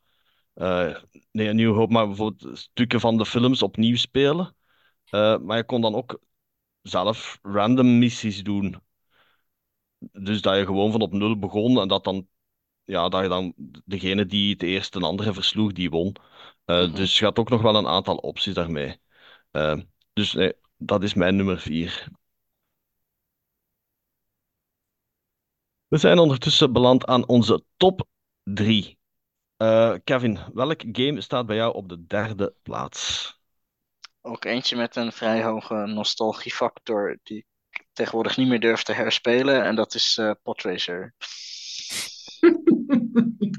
[SPEAKER 1] eh, nee, een Nieuwe Hoop, maar bijvoorbeeld stukken van de films opnieuw spelen. Eh, maar je kon dan ook zelf random missies doen. Dus dat je gewoon van op nul begon en dat dan, ja, dat je dan degene die het eerst een andere versloeg, die won. Eh,
[SPEAKER 2] mhm.
[SPEAKER 1] Dus je had ook nog wel een aantal opties daarmee. dus nee, dat is mijn nummer vier. We zijn ondertussen beland aan onze top 3. Eh, Kevin, welk game staat bij jou op de derde plaats?
[SPEAKER 2] Ook eentje met een vrij hoge nostalgiefactor die ik tegenwoordig niet meer durf te herspelen. En dat is eh, uh, Potracer.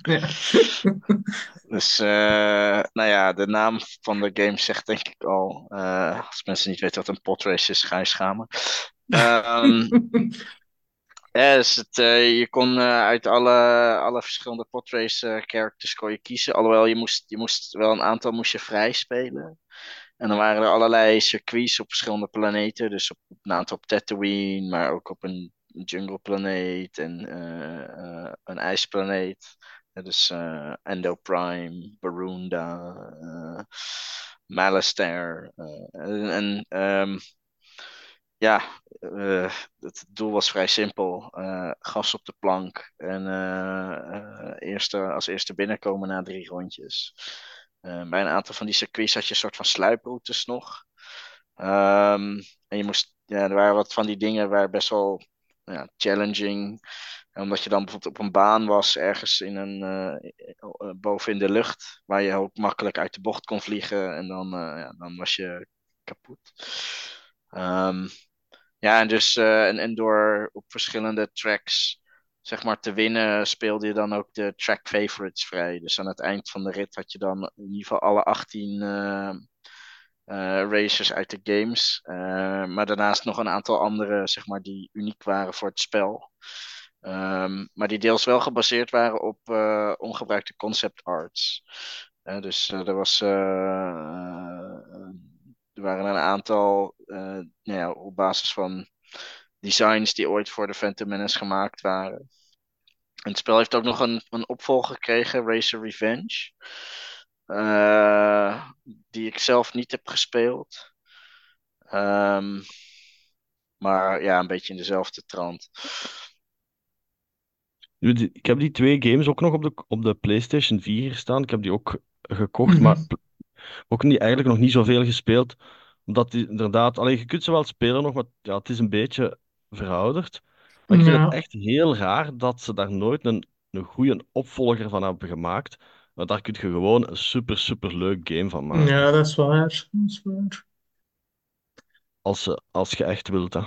[SPEAKER 4] ja.
[SPEAKER 2] Dus, eh, nou ja, de naam van de game zegt denk ik al. Als mensen niet weten wat een potrace is, ga je schamen. Um, ja, dus het, eh, je kon eh, uit alle, alle verschillende podrace eh, characters kon je kiezen. Alhoewel, je moest, je moest wel een aantal moest je vrij spelen. En dan waren er allerlei circuits op verschillende planeten. Dus op, een aantal op Tatooine, maar ook op een jungle planeet en een ijsplaneet. Dus eh Endo Prime, Barunda, eh, en en ehm, ja, eh, het doel was vrij simpel. eh, gas op de plank en eh, eerste, als eerste binnenkomen na drie rondjes. Bij een aantal van die circuits had je een soort van sluiproutes nog. Ehm, en je moest, ja, er waren wat van die dingen waar best wel ja, challenging. En omdat je dan bijvoorbeeld op een baan was, ergens in een, boven in de lucht, waar je ook makkelijk uit de bocht kon vliegen. En dan, ja, dan was je kapot. Ehm, ja, en dus eh, en, en door op verschillende tracks zeg maar te winnen, speelde je dan ook de track favorites vrij. Dus aan het eind van de rit had je dan in ieder geval alle 18 eh, eh, racers uit de games. Maar daarnaast nog een aantal andere, zeg maar, die uniek waren voor het spel. Ehm, maar die deels wel gebaseerd waren op ongebruikte concept arts. Dus er was. Waren een aantal eh, nou ja, op basis van designs die ooit voor de Phantom Menace gemaakt waren. En het spel heeft ook nog een, een opvolger gekregen, Racer Revenge. Eh, die ik zelf niet heb gespeeld. Ehm, maar ja, een beetje in dezelfde trant.
[SPEAKER 1] Ik heb die twee games ook nog op de, op de PlayStation 4 staan. Ik heb die ook gekocht,
[SPEAKER 4] Mhm.
[SPEAKER 1] maar pl- ook niet, eigenlijk nog niet zoveel gespeeld. Omdat die inderdaad, alleen je kunt ze wel spelen nog, maar ja, het is een beetje verouderd. Maar ik vind
[SPEAKER 4] Ja.
[SPEAKER 1] het echt heel raar dat ze daar nooit een, een goede opvolger van hebben gemaakt. Want daar kun je gewoon een super, super leuk game van maken.
[SPEAKER 4] Ja, dat is waar. Dat is waar.
[SPEAKER 1] Als, als je echt wilt, hè.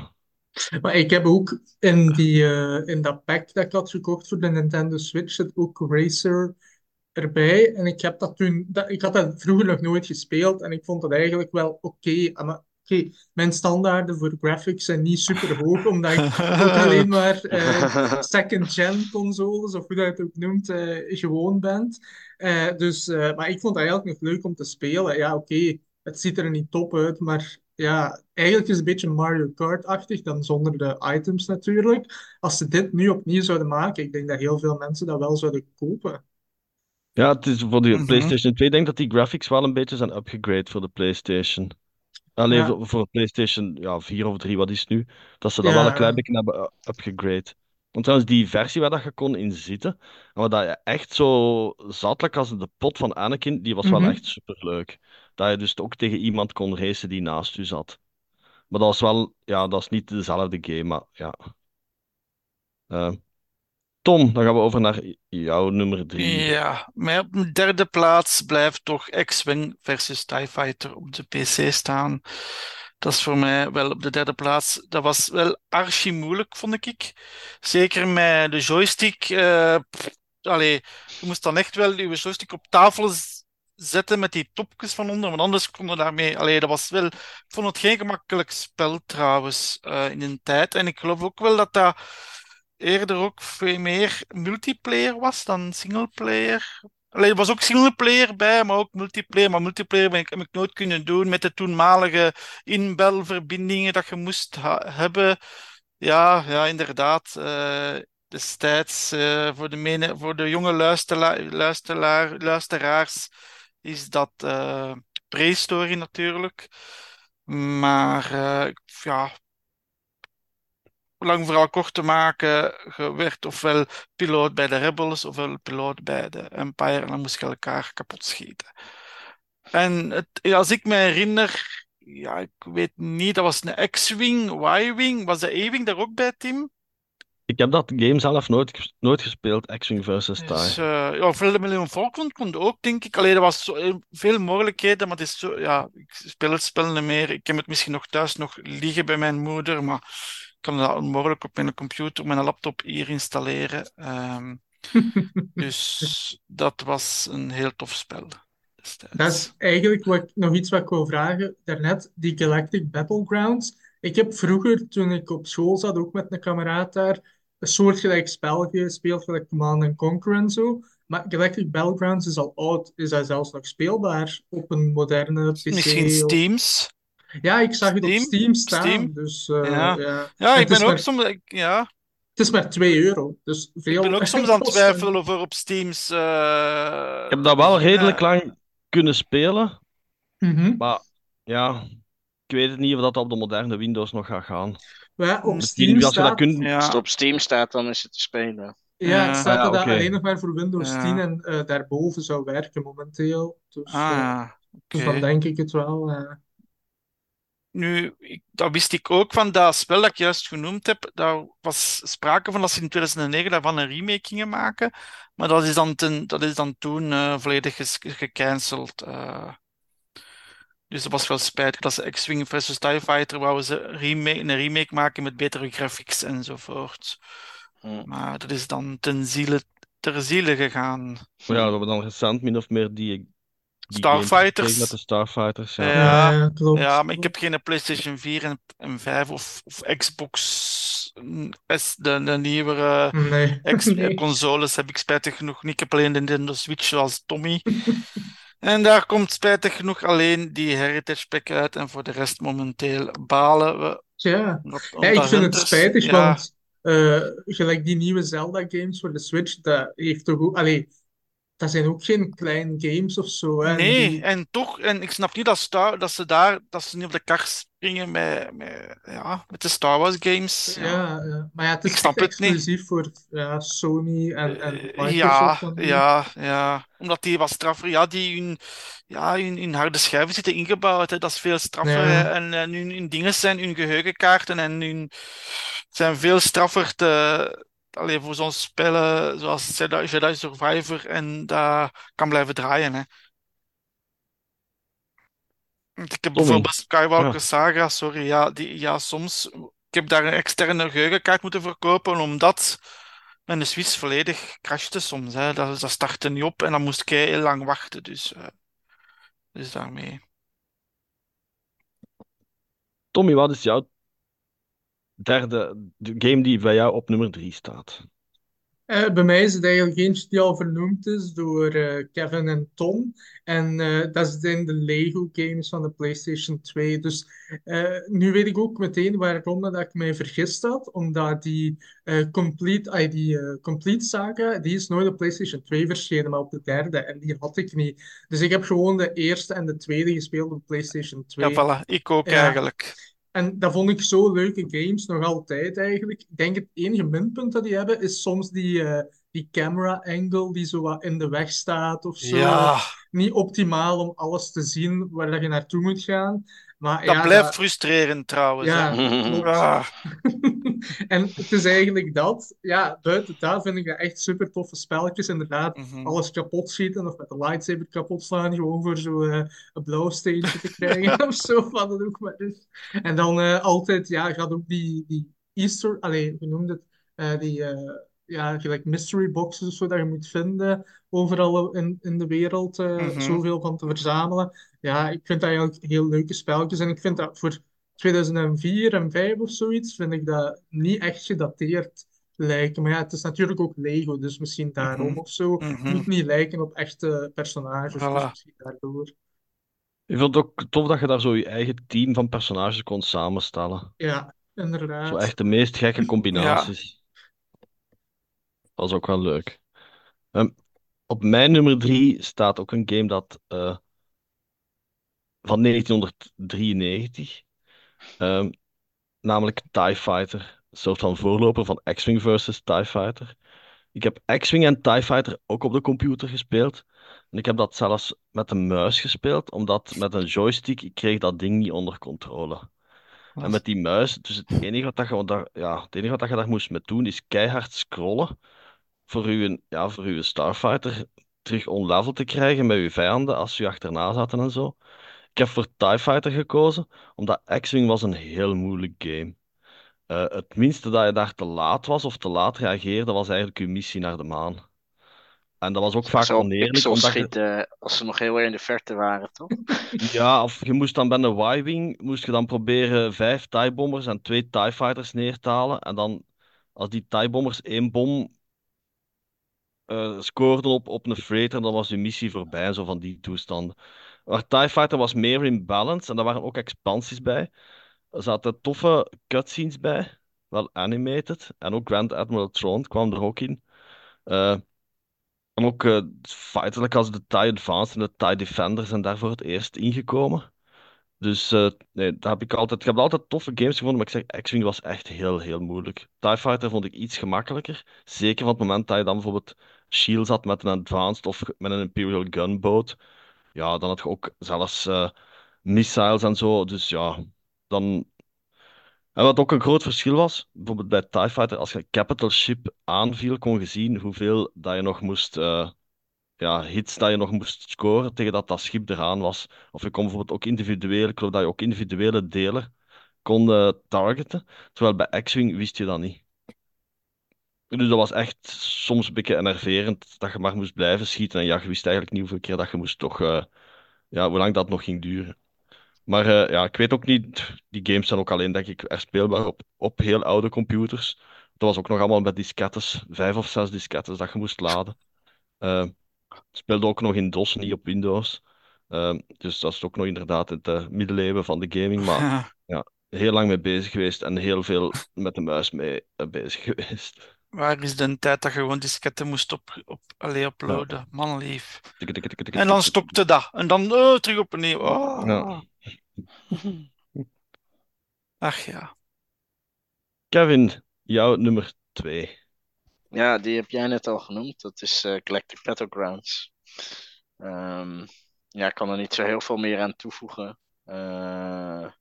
[SPEAKER 4] Maar ik heb ook in, die, eh, in dat pack dat ik had gekocht voor de Nintendo Switch, zit ook Racer erbij. En ik heb dat toen, dat, ik had dat vroeger nog nooit gespeeld en ik vond dat eigenlijk wel oké. Maar oké, mijn standaarden voor graphics zijn niet super hoog, omdat ik ook alleen maar eh, second-gen consoles, of hoe dat je het ook noemt, eh, gewoon bent. Eh, dus, maar ik vond dat eigenlijk nog leuk om te spelen. Ja, oké, het ziet er niet top uit, maar ja, eigenlijk is het een beetje Mario Kart-achtig, dan zonder de items natuurlijk. Als ze dit nu opnieuw zouden maken, ik denk dat heel veel mensen dat wel zouden kopen.
[SPEAKER 1] Ja, het is voor de
[SPEAKER 3] Mhm.
[SPEAKER 1] PlayStation 2. Ik denk dat die graphics wel een beetje zijn upgegrade voor de PlayStation. Alleen
[SPEAKER 4] Ja.
[SPEAKER 1] voor, voor PlayStation ja, 4 of 3, wat is het nu? Dat ze dat
[SPEAKER 4] Ja,
[SPEAKER 1] wel een klein beetje hebben uh, upgegrade. Want trouwens, die versie waar dat je kon in zitten, en waar dat je echt zo zat als de pot van Anakin, die was wel
[SPEAKER 4] Mhm.
[SPEAKER 1] echt superleuk. Dat je dus ook tegen iemand kon racen die naast u zat. Maar dat was wel, ja, dat is niet dezelfde game, maar ja. Eh, Tom, dan gaan we over naar jouw nummer 3.
[SPEAKER 3] Ja, maar op de derde plaats blijft toch X-Wing versus TIE Fighter op de PC staan. Dat is voor mij wel op de derde plaats. Dat was wel archi moeilijk, vond ik. Zeker met de joystick. pff, allee, je moest dan echt wel je joystick op tafel zetten met die topjes van onder, want anders kon je daarmee. Allee, dat was wel. Ik vond het geen gemakkelijk spel trouwens eh, in een tijd. En ik geloof ook wel dat dat eerder ook veel meer multiplayer was dan singleplayer. Allee, er was ook singleplayer bij, maar ook multiplayer. Maar multiplayer ben ik, heb ik nooit kunnen doen met de toenmalige inbelverbindingen dat je moest hebben. Ja, ja, inderdaad. eh, destijds eh, voor de, voor de jonge luistera luisteraar, luisteraars is dat prehistorie natuurlijk. Maar ja, lang verhaal kort te maken, je werd ofwel piloot bij de Rebels ofwel piloot bij de Empire en dan moest je elkaar kapot schieten. En het, als ik me herinner, ja, ik weet niet, dat was een X-Wing, Y-Wing, was de E-Wing daar ook bij, Tim?
[SPEAKER 1] Ik heb dat game zelf nooit, nooit gespeeld, X-Wing versus TIE.
[SPEAKER 3] Dus, eh ja, veel Millennium Falcon kon ook, denk ik. Alleen, er was zo, eh, veel mogelijkheden, maar het is zo, ja, ik speel het spel niet meer. Ik heb het misschien nog thuis nog liggen bij mijn moeder, maar kan dat onmogelijk op mijn computer, mijn laptop hier installeren. Ehm, dus dat was een heel tof spel destijds.
[SPEAKER 4] Dat is eigenlijk wat nog iets wat ik wil vragen. Daarnet, die Galactic Battlegrounds. Ik heb vroeger, toen ik op school zat, ook met een kameraad daar, een soortgelijk spel gespeeld, gelijk Command Conquer en zo. Maar Galactic Battlegrounds is al oud. Is dat zelfs nog speelbaar op een moderne PC?
[SPEAKER 3] Misschien Steams.
[SPEAKER 4] Ja, ik zag het op
[SPEAKER 3] Steam?
[SPEAKER 4] Staan.
[SPEAKER 3] Steam?
[SPEAKER 4] Dus eh,
[SPEAKER 3] Ja.
[SPEAKER 4] ja.
[SPEAKER 3] Ik ben ook
[SPEAKER 4] maar-
[SPEAKER 3] soms, ik- ja,
[SPEAKER 4] Het is maar 2 euro. Dus veel
[SPEAKER 3] ik ben ook soms aan het twijfelen over op Steams. eh,
[SPEAKER 1] Ik heb dat wel redelijk lang kunnen spelen,
[SPEAKER 4] Mhm.
[SPEAKER 1] maar ja, ik weet het niet of dat op de moderne Windows nog gaat gaan.
[SPEAKER 4] Ja, op Steam
[SPEAKER 1] als je dat kunt.
[SPEAKER 3] Ja.
[SPEAKER 2] Als het op Steam staat, dan is het te spelen.
[SPEAKER 4] Ja, het staat
[SPEAKER 1] Ah, ja,
[SPEAKER 4] dat alleen nog maar voor Windows
[SPEAKER 3] Ja.
[SPEAKER 4] 10 en eh, daarboven zou werken momenteel. Dus,
[SPEAKER 3] Ah,
[SPEAKER 4] eh, dus dan denk ik het wel.
[SPEAKER 3] Nu, ik, dat wist ik ook van dat spel dat ik juist genoemd heb. Daar was sprake van dat ze in 2009 daarvan een remake gingen maken. Maar dat is dan, ten, dat is dan toen eh, volledig ges- gecanceld. eh. Dus dat was wel spijtig dat ze X-Wing versus TIE Fighter wouden ze remake, een remake maken met betere graphics enzovoort.
[SPEAKER 2] Hm.
[SPEAKER 3] Maar dat is dan ten ziele, ter ziele gegaan.
[SPEAKER 1] Ja, we hebben dan recent min of meer die
[SPEAKER 3] Starfighters.
[SPEAKER 1] gekregen met de Starfighters. Ja.
[SPEAKER 3] Ja.
[SPEAKER 4] Ja, klopt.
[SPEAKER 3] Ja, maar ik heb geen PlayStation 4 en, en 5 of, of Xbox mm, S, de, de nieuwere
[SPEAKER 4] Nee.
[SPEAKER 3] X
[SPEAKER 4] Nee.
[SPEAKER 3] consoles heb ik spijtig genoeg niet. Ik heb alleen de Nintendo Switch zoals Tommy. En daar komt spijtig genoeg alleen die Heritage Pack uit. En voor de rest momenteel balen we.
[SPEAKER 4] Ja. Ja, ik vind het spijtig,
[SPEAKER 3] ja,
[SPEAKER 4] want eh, gelijk die nieuwe Zelda-games voor de Switch, dat heeft toch ook... Allee, dat zijn ook geen kleine games of zo. Hè.
[SPEAKER 3] Nee,
[SPEAKER 4] die-
[SPEAKER 3] en toch, en ik snap niet dat, Star, dat ze daar, dat ze niet op de kar springen met, met, ja, met de Star Wars games.
[SPEAKER 4] Ja, ja. maar ja, het is
[SPEAKER 3] Ik snap het
[SPEAKER 4] exclusief voor ja, Sony en, en
[SPEAKER 3] Eh,
[SPEAKER 4] Microsoft.
[SPEAKER 3] Ja, ja, ja. Omdat die wat straffer, ja, die hun, ja, hun, hun harde schijven zitten ingebouwd. Hè. Dat is veel straffer.
[SPEAKER 4] Ja.
[SPEAKER 3] En, en hun, hun dingen zijn, hun geheugenkaarten en hun zijn veel straffer te, allee, voor zo'n spellen zoals Jedi, Survivor en dat kan blijven draaien. Hè. Ik heb bijvoorbeeld Skywalker
[SPEAKER 1] Ja.
[SPEAKER 3] Saga, sorry, ja, die, ja, soms. Ik heb daar een externe geheugenkaart moeten verkopen, omdat mijn Switch volledig crashte soms. Hè. Dat, dat startte niet op en dan moest ik heel lang wachten. Dus, eh, dus daarmee.
[SPEAKER 1] Tommy, wat is jouw derde de game die bij jou op nummer 3 staat?
[SPEAKER 4] Eh, bij mij is het eigenlijk eentje die al vernoemd is door eh, Kevin en Tom. En eh, dat zijn de Lego games van de PlayStation 2. Dus eh, nu weet ik ook meteen waarom dat ik mij vergist had. Omdat die, eh, complete, die eh, Complete Saga, die is nooit op PlayStation 2 verschenen, maar op de derde. En die had ik niet. Dus ik heb gewoon de eerste en de tweede gespeeld op PlayStation 2.
[SPEAKER 3] Ja, voilà, ik ook eigenlijk.
[SPEAKER 4] En dat vond ik zo leuke games, nog altijd eigenlijk. Ik denk het enige minpunt dat die hebben, is soms die, eh, die camera angle die zo wat in de weg staat of zo.
[SPEAKER 3] Ja,
[SPEAKER 4] Niet optimaal om alles te zien waar dat je naartoe moet gaan. Maar
[SPEAKER 3] dat
[SPEAKER 4] ja,
[SPEAKER 3] blijft
[SPEAKER 4] dat-
[SPEAKER 3] frustrerend trouwens.
[SPEAKER 4] ja.
[SPEAKER 3] Ah,
[SPEAKER 4] En het is eigenlijk dat. Ja, buiten dat vind ik dat echt super toffe spelletjes. Inderdaad,
[SPEAKER 3] mhm.
[SPEAKER 4] alles kapot schieten of met de lightsaber kapot slaan, gewoon voor zo eh, een blauw steentje te krijgen of zo, wat het ook maar is. En dan eh, altijd, ja, gaat ook die, die Easter, allee, hoe noemde het? Eh, die, ja, gelijk mystery boxes of zo, dat je moet vinden overal in, in de wereld,
[SPEAKER 3] Mhm.
[SPEAKER 4] zoveel van te verzamelen. Ja, ik vind dat eigenlijk heel leuke spelletjes en ik vind dat voor 2004 en 5 of zoiets, vind ik dat niet echt gedateerd lijken. Maar ja, het is natuurlijk ook Lego, dus misschien daarom
[SPEAKER 3] Mhm.
[SPEAKER 4] of zo.
[SPEAKER 3] Mhm.
[SPEAKER 4] Moet niet lijken op echte personages, dus
[SPEAKER 3] Voilà.
[SPEAKER 4] misschien daardoor.
[SPEAKER 1] Ik vond het ook tof dat je daar zo je eigen team van personages kon samenstellen.
[SPEAKER 4] Ja, inderdaad.
[SPEAKER 1] Zo echt de meest gekke combinaties. Was ook wel leuk. Ehm, op mijn nummer 3 staat ook een game dat eh, van 1993, ehm, namelijk TIE Fighter. Een soort van voorloper van X-Wing versus TIE Fighter. Ik heb X-Wing en TIE Fighter ook op de computer gespeeld. En ik heb dat zelfs met een muis gespeeld, omdat met een joystick, ik kreeg dat ding niet onder controle. En met die muis, dus het enige wat dat je daar, ja, het enige wat dat je daar moest mee doen, is keihard scrollen voor uw, ja, voor uw Starfighter terug on-level te krijgen met uw vijanden als je achterna zaten en zo. Ik heb voor TIE Fighter gekozen, omdat X-Wing was een heel moeilijk game. Eh, het minste dat je daar te laat was of te laat reageerde, was eigenlijk uw missie naar de maan. En dat was ook vaak
[SPEAKER 2] Zo
[SPEAKER 1] oneerlijk, omdat je...
[SPEAKER 2] schieten als ze nog heel erg in de verte waren, toch?
[SPEAKER 1] Ja, of je moest dan bij een Y-Wing, moest je dan proberen vijf TIE-bombers en twee TIE Fighters neer te halen. En dan, als die TIE-bombers één bom eh, scoorden op, op een freighter, dan was je missie voorbij en zo van die toestanden. Maar TIE Fighter was meer in balance en daar waren ook expansies bij. Er zaten toffe cutscenes bij, wel animated. En ook Grand Admiral Thrawn kwam er ook in. Eh, en ook fighters like als de TIE Advanced en de TIE Defender zijn daar voor het eerst ingekomen. Dus nee, daar heb ik altijd, ik heb altijd toffe games gevonden, maar ik zeg, X-Wing was echt heel, heel moeilijk. TIE Fighter vond ik iets gemakkelijker. Zeker van het moment dat je dan bijvoorbeeld shields had met een Advanced of met een Imperial Gunboat. Ja, dan had je ook zelfs eh, missiles en zo. Dus ja, dan... En wat ook een groot verschil was, bijvoorbeeld bij TIE Fighter, als je een capital ship aanviel, kon je zien hoeveel dat je nog moest... eh, ja, hits dat je nog moest scoren tegen dat dat schip eraan was. Of je kon bijvoorbeeld ook individueel, ik geloof dat je ook individuele delen kon targeten. Terwijl bij X-Wing wist je dat niet. Dus dat was echt soms een beetje enerverend dat je maar moest blijven schieten. En ja, je wist eigenlijk niet hoeveel keer dat je moest toch, eh, ja, hoe lang dat nog ging duren. Maar eh, ja, ik weet ook niet, die games zijn ook alleen, denk ik, er speelbaar op, op heel oude computers. Dat was ook nog allemaal met diskettes, vijf of zes diskettes dat je moest laden. Eh, speelde ook nog in DOS, niet op Windows. Dus dat is ook nog inderdaad het middeleeuwen van de gaming. Maar
[SPEAKER 3] Ja.
[SPEAKER 1] heel lang mee bezig geweest en heel veel met de muis mee bezig geweest.
[SPEAKER 3] Waar is de tijd dat je gewoon disketten moest op, op, allee, uploaden? Man lief. En dan stopte dat. En dan oh, terug opnieuw. Oh.
[SPEAKER 1] Ja.
[SPEAKER 3] Ach ja.
[SPEAKER 1] Kevin, jouw nummer twee.
[SPEAKER 2] Ja, die heb jij net al genoemd. Dat is eh, Galactic Battlegrounds. Ehm, ja, ik kan er niet zo heel veel meer aan toevoegen. Eh,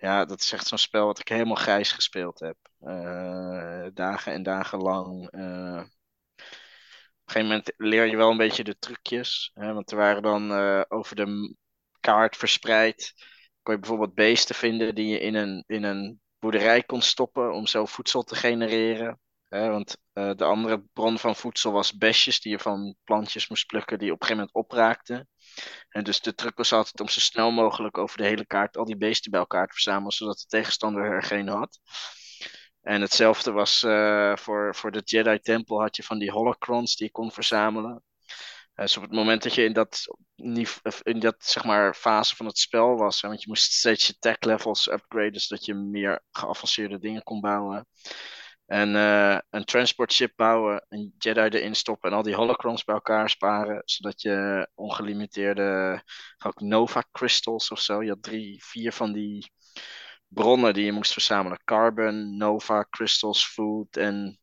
[SPEAKER 2] ja, dat is echt zo'n spel wat ik helemaal grijs gespeeld heb. Eh, dagen en dagen lang. Eh, op een gegeven moment leer je wel een beetje de trucjes. Hè, want er waren dan eh, over de kaart verspreid. Kon je bijvoorbeeld beesten vinden die je in een, in een boerderij kon stoppen om zo voedsel te genereren. Want eh, de andere bron van voedsel was besjes die je van plantjes moest plukken die op een gegeven moment opraakten. En dus de truc was altijd om zo snel mogelijk over de hele kaart al die beesten bij elkaar te verzamelen, zodat de tegenstander er geen had. En hetzelfde was eh, voor, voor de Jedi-tempel had je van die holocrons die je kon verzamelen. Eh, dus op het moment dat je in dat, in dat zeg maar, fase van het spel was, want je moest steeds je tech levels upgraden, zodat je meer geavanceerde dingen kon bouwen. En eh, een transport ship bouwen, een Jedi erin stoppen en al die holocrons bij elkaar sparen, zodat je ongelimiteerde, ook Nova crystals of zo, je had drie, vier van die bronnen die je moest verzamelen. Carbon, Nova, crystals, food en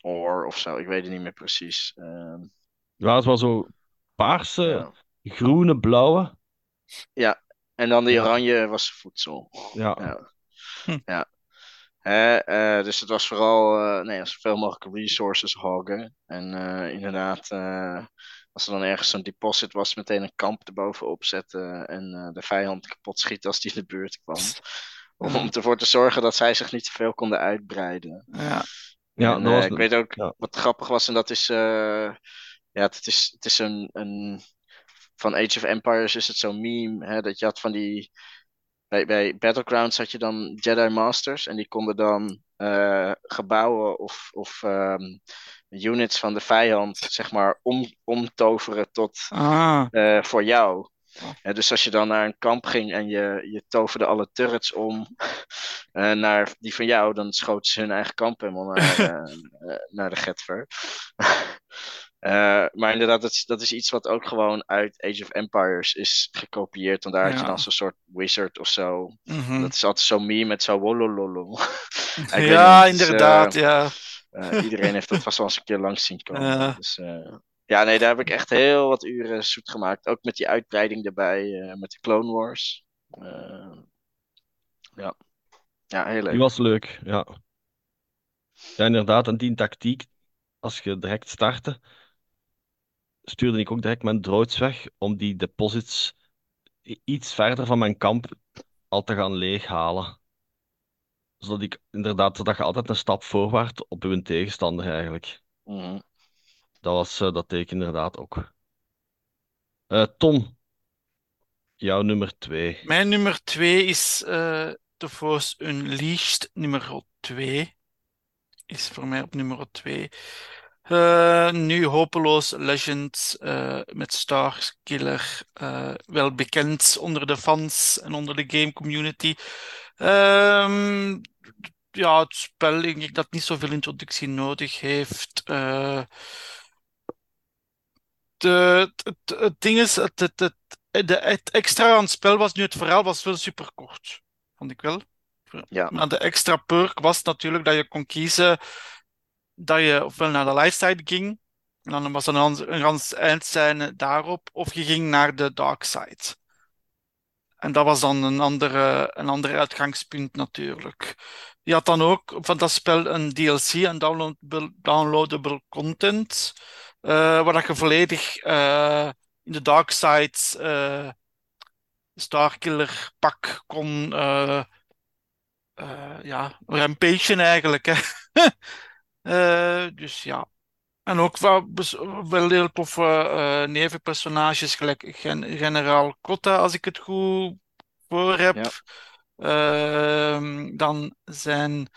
[SPEAKER 2] ore of zo, ik weet het niet meer precies. Ehm,
[SPEAKER 1] Ja, het was zo paarse,
[SPEAKER 2] ja.
[SPEAKER 1] groene, blauwe.
[SPEAKER 2] En dan die
[SPEAKER 1] Ja.
[SPEAKER 2] oranje was voedsel.
[SPEAKER 1] Ja.
[SPEAKER 2] Ja.
[SPEAKER 3] Hm.
[SPEAKER 2] ja. Hè, eh, dus het was vooral eh, nee, zoveel mogelijk resources hoggen. En eh, inderdaad, eh, als er dan ergens zo'n deposit was, meteen een kamp erbovenop zetten en eh, de vijand kapot schieten als die in de buurt kwam. Om ervoor te zorgen dat zij zich niet te veel konden uitbreiden.
[SPEAKER 3] Ja.
[SPEAKER 1] Ja,
[SPEAKER 2] en,
[SPEAKER 1] dat was
[SPEAKER 2] ik weet ook
[SPEAKER 1] ja.
[SPEAKER 2] wat grappig was, en dat is, eh, ja, het is, het is een, een, van Age of Empires is het zo'n meme, hè, dat je had van die, bij, bij Battlegrounds had je dan Jedi Masters, en die konden dan eh, gebouwen of, of ehm, units van de vijand, zeg maar, om, omtoveren tot
[SPEAKER 3] Ah.
[SPEAKER 2] eh, voor jou.
[SPEAKER 3] Oh.
[SPEAKER 2] Hè, dus als je dan naar een kamp ging en je, je toverde alle turrets om eh, naar die van jou, dan schoten ze hun eigen kamp helemaal naar, naar de Getver. Eh, maar inderdaad, dat is, dat is iets wat ook gewoon uit Age of Empires is gekopieerd. Want daar had je
[SPEAKER 3] Ja.
[SPEAKER 2] dan zo'n soort wizard of zo.
[SPEAKER 3] Mhm.
[SPEAKER 2] Dat is altijd zo'n meme met zo wolololo.
[SPEAKER 3] Ja,
[SPEAKER 2] niet,
[SPEAKER 3] inderdaad,
[SPEAKER 2] eh,
[SPEAKER 3] ja.
[SPEAKER 2] eh, iedereen heeft dat vast wel eens een keer langs zien komen.
[SPEAKER 3] Ja.
[SPEAKER 2] Dus, eh, ja, nee, daar heb ik echt heel wat uren zoet gemaakt. Ook met die uitbreiding erbij, eh, met de Clone Wars. Ja. ja, heel leuk.
[SPEAKER 1] Die was leuk, ja. Ja, inderdaad. En die tactiek, als je direct startte, stuurde ik ook direct mijn droids weg om die deposits iets verder van mijn kamp al te gaan leeghalen. Zodat ik inderdaad, zodat je altijd een stap voorwaarts op je tegenstander eigenlijk.
[SPEAKER 2] Mhm.
[SPEAKER 1] Dat was, eh, dat deed ik inderdaad ook. Eh, Tom, jouw nummer twee.
[SPEAKER 3] Mijn nummer 2 is eh The Force Unleashed, nummer 2. Is voor mij op nummer 2. Nu hopeloos Legend eh, met Starkiller. eh wel bekend onder de fans en onder de game community. Ehm, ja, het spel, denk ik dat niet zoveel introductie nodig heeft. Eh, de, het, ding is, het, het, het, de, het extra aan het spel was nu, het verhaal was wel super kort. Vond ik wel.
[SPEAKER 2] Ja.
[SPEAKER 3] Maar de extra perk was natuurlijk dat je kon kiezen dat je ofwel naar de lightside ging, en dan was er een, een gans eindscène daarop, of je ging naar de dark side. En dat was dan een andere, een ander uitgangspunt natuurlijk. Je had dan ook van dat spel een DLC, een downloadable, downloadable content, eh, waar dat je volledig eh, in de dark side eh Starkiller pak kon ja, rampagen eigenlijk. Hè. Eh, dus ja. En ook wel, wel heel toffe eh, nevenpersonages, gelijk gen generaal Cotta, als ik het goed voor heb.
[SPEAKER 2] Ja.
[SPEAKER 3] Ehm, dan zijn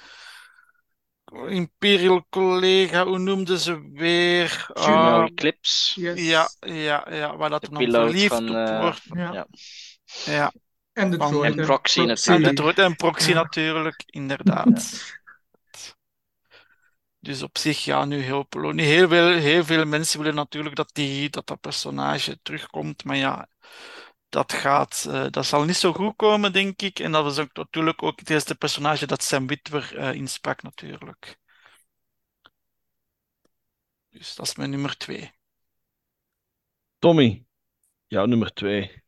[SPEAKER 3] Imperial collega, hoe noemden ze weer?
[SPEAKER 2] Juno
[SPEAKER 3] Ah,
[SPEAKER 2] Eclipse.
[SPEAKER 4] Yes.
[SPEAKER 3] ja, ja, ja, waar dat
[SPEAKER 2] piloot
[SPEAKER 3] verliefd
[SPEAKER 2] van,
[SPEAKER 3] op
[SPEAKER 2] eh,
[SPEAKER 3] wordt.
[SPEAKER 4] Ja.
[SPEAKER 2] Ja.
[SPEAKER 3] Ja,
[SPEAKER 4] En de droid,
[SPEAKER 2] En. Proxy
[SPEAKER 3] en
[SPEAKER 2] natuurlijk.
[SPEAKER 3] de droid en proxy
[SPEAKER 4] Ja.
[SPEAKER 3] natuurlijk, inderdaad. Dus op zich, ja, nu heel, nu heel veel, heel veel mensen willen natuurlijk dat die, dat, dat personage terugkomt. Maar ja, dat gaat, eh, dat zal niet zo goed komen, denk ik. En dat was ook natuurlijk ook het eerste personage dat Sam Witwer eh insprak, natuurlijk. Dus dat is mijn nummer twee.
[SPEAKER 1] Tommy, jouw nummer twee.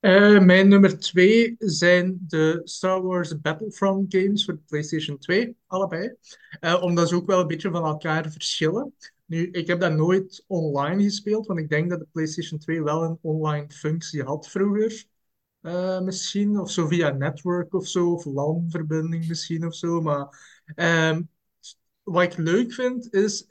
[SPEAKER 4] Eh, mijn nummer twee zijn de Star Wars Battlefront games voor de PlayStation 2, allebei. Eh, omdat ze ook wel een beetje van elkaar verschillen. Nu, ik heb dat nooit online gespeeld, want ik denk dat de PlayStation 2 wel een online functie had vroeger. Eh, misschien, of zo via network of zo, of LAN-verbinding misschien of zo. Maar ehm, wat ik leuk vind, is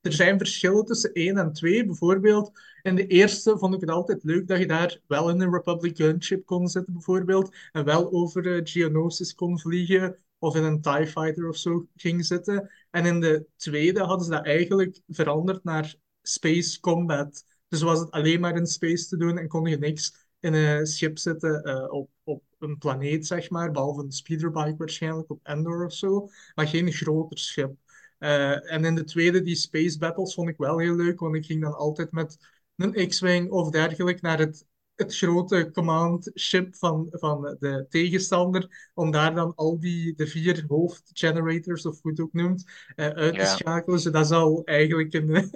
[SPEAKER 4] er zijn verschillen tussen 1 en 2. Bijvoorbeeld, in de eerste vond ik het altijd leuk dat je daar wel in een Republic gunship kon zitten, bijvoorbeeld. En wel over eh, Geonosis kon vliegen, of in een TIE Fighter of zo ging zitten. En in de tweede hadden ze dat eigenlijk veranderd naar Space Combat. Dus was het alleen maar in space te doen en kon je niks in een schip zitten eh, op, op een planeet, zeg maar. Behalve een speederbike waarschijnlijk op Endor of zo. Maar geen groter schip. Uh, en in de tweede, die space battles, vond ik wel heel leuk, want ik ging dan altijd met een X-Wing of dergelijke naar het, het grote command ship van, van de tegenstander, om daar dan al die, de vier hoofdgenerators, of hoe het ook noemt, uh, uit te
[SPEAKER 2] Ja.
[SPEAKER 4] schakelen. Dus dat zal eigenlijk een,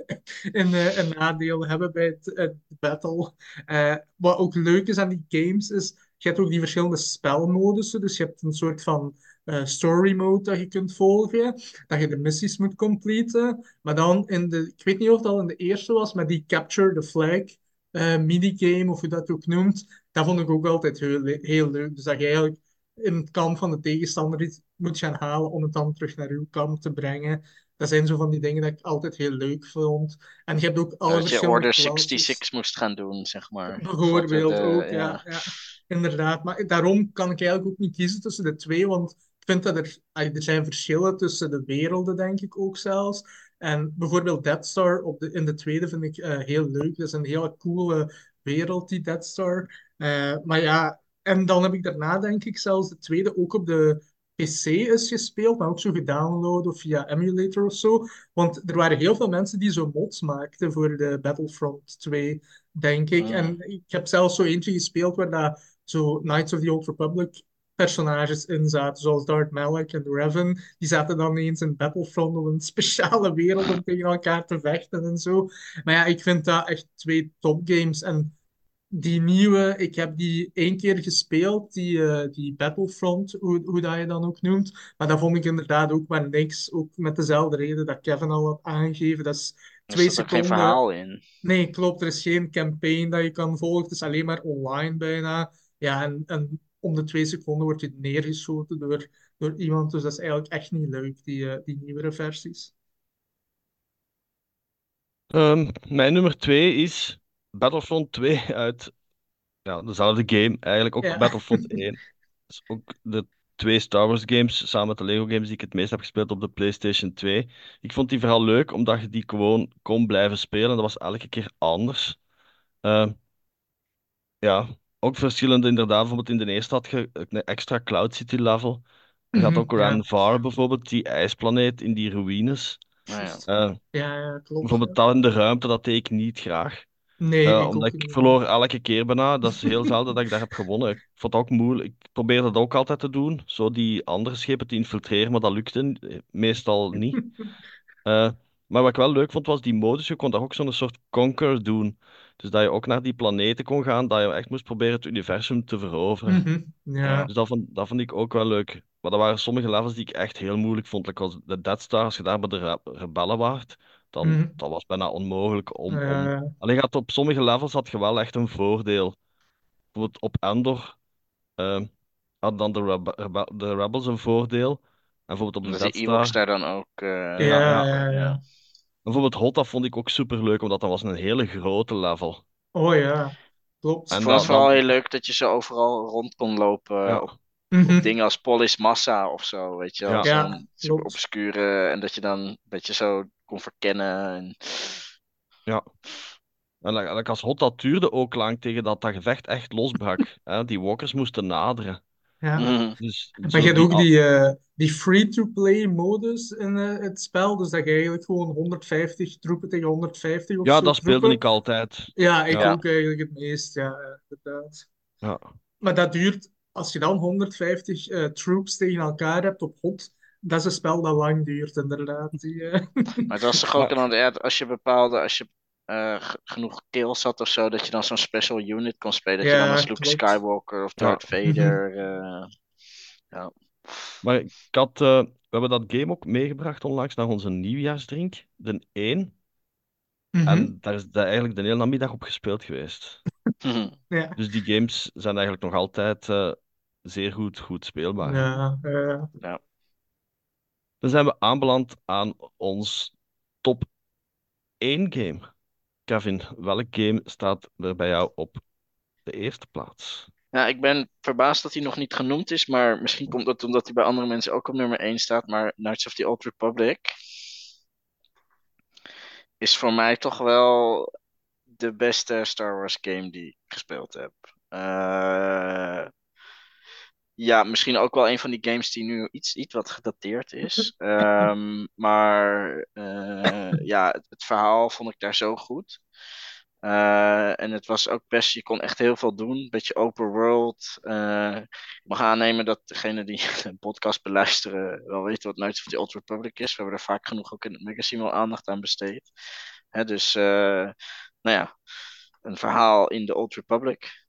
[SPEAKER 4] een, eh, een nadeel hebben bij het, het battle. Eh, wat ook leuk is aan die games, is je hebt ook die verschillende spelmodussen. Dus je hebt een soort van eh, story mode dat je kunt volgen, dat je de missies moet completen. Maar dan in de, ik weet niet of dat al in de eerste was, maar die Capture the Flag eh, minigame, of hoe dat ook noemt, dat vond ik ook altijd heel, heel leuk. Dus dat je eigenlijk in het kamp van de tegenstander iets moet gaan halen om het dan terug naar uw kamp te brengen. Dat zijn zo van die dingen dat ik altijd heel leuk vond. En je hebt ook alle
[SPEAKER 2] Dat je Order
[SPEAKER 4] classes.
[SPEAKER 2] 66 moest gaan doen, zeg maar.
[SPEAKER 4] Bijvoorbeeld
[SPEAKER 2] Voor de-
[SPEAKER 4] ook, ja, ja. Inderdaad. Maar daarom kan ik eigenlijk ook niet kiezen tussen de twee, want ik vind dat er, er zijn verschillen tussen de werelden, denk ik ook zelfs. En bijvoorbeeld Death Star op de, in de tweede vind ik eh, heel leuk. Dat is een hele coole wereld, die Death Star. Eh, maar ja, en dan heb ik daarna denk ik zelfs de tweede ook op de PC is gespeeld, maar ook zo gedownload of via emulator of zo. Want er waren heel veel mensen die zo mods maakten voor de Battlefront 2, denk ik.
[SPEAKER 2] Mm.
[SPEAKER 4] En ik heb zelfs zo eentje gespeeld waar dat zo Knights of the Old Republic personages in zaten, zoals Darth Malak en Revan. Die zaten dan eens in Battlefront op een speciale wereld om tegen elkaar te vechten en zo. Maar ja, ik vind dat echt twee topgames. En die nieuwe, ik heb die één keer gespeeld, die, eh, die Battlefront, hoe, hoe dat je dan ook noemt. Maar dat vond ik inderdaad ook maar niks. Ook met dezelfde reden dat Kevin al had aangegeven. Dat is
[SPEAKER 2] Er
[SPEAKER 4] twee
[SPEAKER 2] zat ook geen
[SPEAKER 4] seconden.
[SPEAKER 2] verhaal in.
[SPEAKER 4] Nee, klopt. Er is geen campaign dat je kan volgen. Het is alleen maar online bijna. Ja, en, en om de twee seconden word je neergeschoten door, door iemand. Dus dat is eigenlijk echt niet leuk, die, eh, die nieuwere versies.
[SPEAKER 1] Ehm, mijn nummer 2 is Battlefront 2 uit ja, dezelfde game, eigenlijk ook
[SPEAKER 4] Ja.
[SPEAKER 1] Battlefront 1. Dat is ook de twee Star Wars games, samen met de Lego games die ik het meest heb gespeeld op de PlayStation 2. Ik vond die vooral leuk, omdat je die gewoon kon blijven spelen. Dat was elke keer anders. Ehm, ja, ook verschillend inderdaad. Bijvoorbeeld in de eerste had je een extra Cloud City level. Je had
[SPEAKER 4] Mhm,
[SPEAKER 1] ook
[SPEAKER 4] ja.
[SPEAKER 1] Ranvar bijvoorbeeld, die ijsplaneet in die ruïnes.
[SPEAKER 2] Nou ja.
[SPEAKER 1] Eh,
[SPEAKER 4] Ja, klopt.
[SPEAKER 1] bijvoorbeeld dat in de ruimte, dat deed ik niet graag.
[SPEAKER 4] Nee,
[SPEAKER 1] Eh,
[SPEAKER 4] ik
[SPEAKER 1] omdat ik
[SPEAKER 4] niet.
[SPEAKER 1] verloor elke keer bijna. Dat is heel zelden dat ik daar heb gewonnen. Ik vond het ook moeilijk. Ik probeerde dat ook altijd te doen. Zo die andere schepen te infiltreren, maar dat lukte eh, meestal niet. Eh, maar wat ik wel leuk vond, was die modus. Je kon daar ook zo'n soort conquer doen. Dus dat je ook naar die planeten kon gaan, dat je echt moest proberen het universum te veroveren.
[SPEAKER 4] Mhm, Ja.
[SPEAKER 1] Dus dat vond, dat vond ik ook wel leuk. Maar er waren sommige levels die ik echt heel moeilijk vond. Like als de Death Star, als je daar bij de re- rebellen waart, dan
[SPEAKER 4] Mhm.
[SPEAKER 1] dat was bijna onmogelijk om, om...
[SPEAKER 4] Ja.
[SPEAKER 1] Alleen gaat op sommige levels had je wel echt een voordeel. Bijvoorbeeld op Endor ehm hadden dan de, rebe- rebe- de rebels een voordeel. En bijvoorbeeld op de
[SPEAKER 2] Ewoks
[SPEAKER 1] Star...
[SPEAKER 2] daar dan ook... eh,
[SPEAKER 4] Ja,
[SPEAKER 1] ja,
[SPEAKER 4] ja, ja.
[SPEAKER 1] Bijvoorbeeld Hoth, vond ik ook super leuk, omdat dat was een hele grote level.
[SPEAKER 4] Oh ja, klopt.
[SPEAKER 1] En
[SPEAKER 2] Ik vond het vooral
[SPEAKER 1] dan-
[SPEAKER 2] heel leuk dat je zo overal rond kon lopen.
[SPEAKER 1] Ja.
[SPEAKER 2] Op,
[SPEAKER 4] Mhm.
[SPEAKER 2] op dingen als Polis Massa of zo, weet je wel.
[SPEAKER 1] Ja.
[SPEAKER 4] Ja,
[SPEAKER 2] Zo'n super obscure. En dat je dan een beetje zo kon verkennen. En...
[SPEAKER 1] Ja. En like- als Hoth, dat duurde ook lang tegen dat dat gevecht echt losbrak. hè. Die walkers moesten naderen.
[SPEAKER 4] Ja.
[SPEAKER 2] Mhm.
[SPEAKER 1] Dus
[SPEAKER 4] Maar je hebt ook
[SPEAKER 1] af-
[SPEAKER 4] die, eh, die free-to-play modus in eh, het spel, dus dat je eigenlijk gewoon 150 troepen tegen 150 of
[SPEAKER 1] Ja,
[SPEAKER 4] zo
[SPEAKER 1] dat speelde
[SPEAKER 4] troepen.
[SPEAKER 1] ik altijd.
[SPEAKER 4] Ja, ik
[SPEAKER 2] Ja.
[SPEAKER 4] ook eigenlijk het meest, ja, inderdaad.
[SPEAKER 1] Ja.
[SPEAKER 4] Maar dat duurt, als je dan 150 eh, troops tegen elkaar hebt op hot, dat is een spel dat lang duurt, inderdaad. Die, eh,
[SPEAKER 2] Maar het was toch ook ja, als je bepaalde, als je eh, genoeg kills had of zo, dat je dan zo'n special unit kon spelen. Dat je
[SPEAKER 4] Ja,
[SPEAKER 2] dan als Luke
[SPEAKER 4] klopt. Mhm.
[SPEAKER 2] Skywalker of Darth Vader. eh, ja.
[SPEAKER 1] Maar ik had, eh, we hebben dat game ook meegebracht onlangs naar onze nieuwjaarsdrink, de 1.
[SPEAKER 4] Mhm.
[SPEAKER 1] En daar is dat eigenlijk de hele namiddag op gespeeld geweest.
[SPEAKER 2] Mhm.
[SPEAKER 4] Ja.
[SPEAKER 1] Dus die games zijn eigenlijk nog altijd eh, zeer goed, goed speelbaar.
[SPEAKER 4] Ja,
[SPEAKER 1] Dan zijn we aanbeland aan ons top 1 game. Kevin, welk game staat er bij jou op de eerste plaats?
[SPEAKER 2] Ja, ik ben verbaasd dat hij nog niet genoemd is, maar misschien komt dat omdat hij bij andere mensen ook op nummer 1 staat. Maar Knights of the Old Republic is voor mij toch wel de beste Star Wars game die ik gespeeld heb. Eh, ja, misschien ook wel een van die games die nu iets, iets wat gedateerd is. Ehm, maar eh, ja, het, het verhaal vond ik daar zo goed. Eh, en het was ook best, je kon echt heel veel doen. Een beetje open world. Eh, ik mag aannemen dat degenen die de podcast beluisteren wel weten wat Knights of the Old Republic is. We hebben er vaak genoeg ook in het magazine wel aandacht aan besteed. Hè, dus, nou ja, een verhaal in de Old Republic.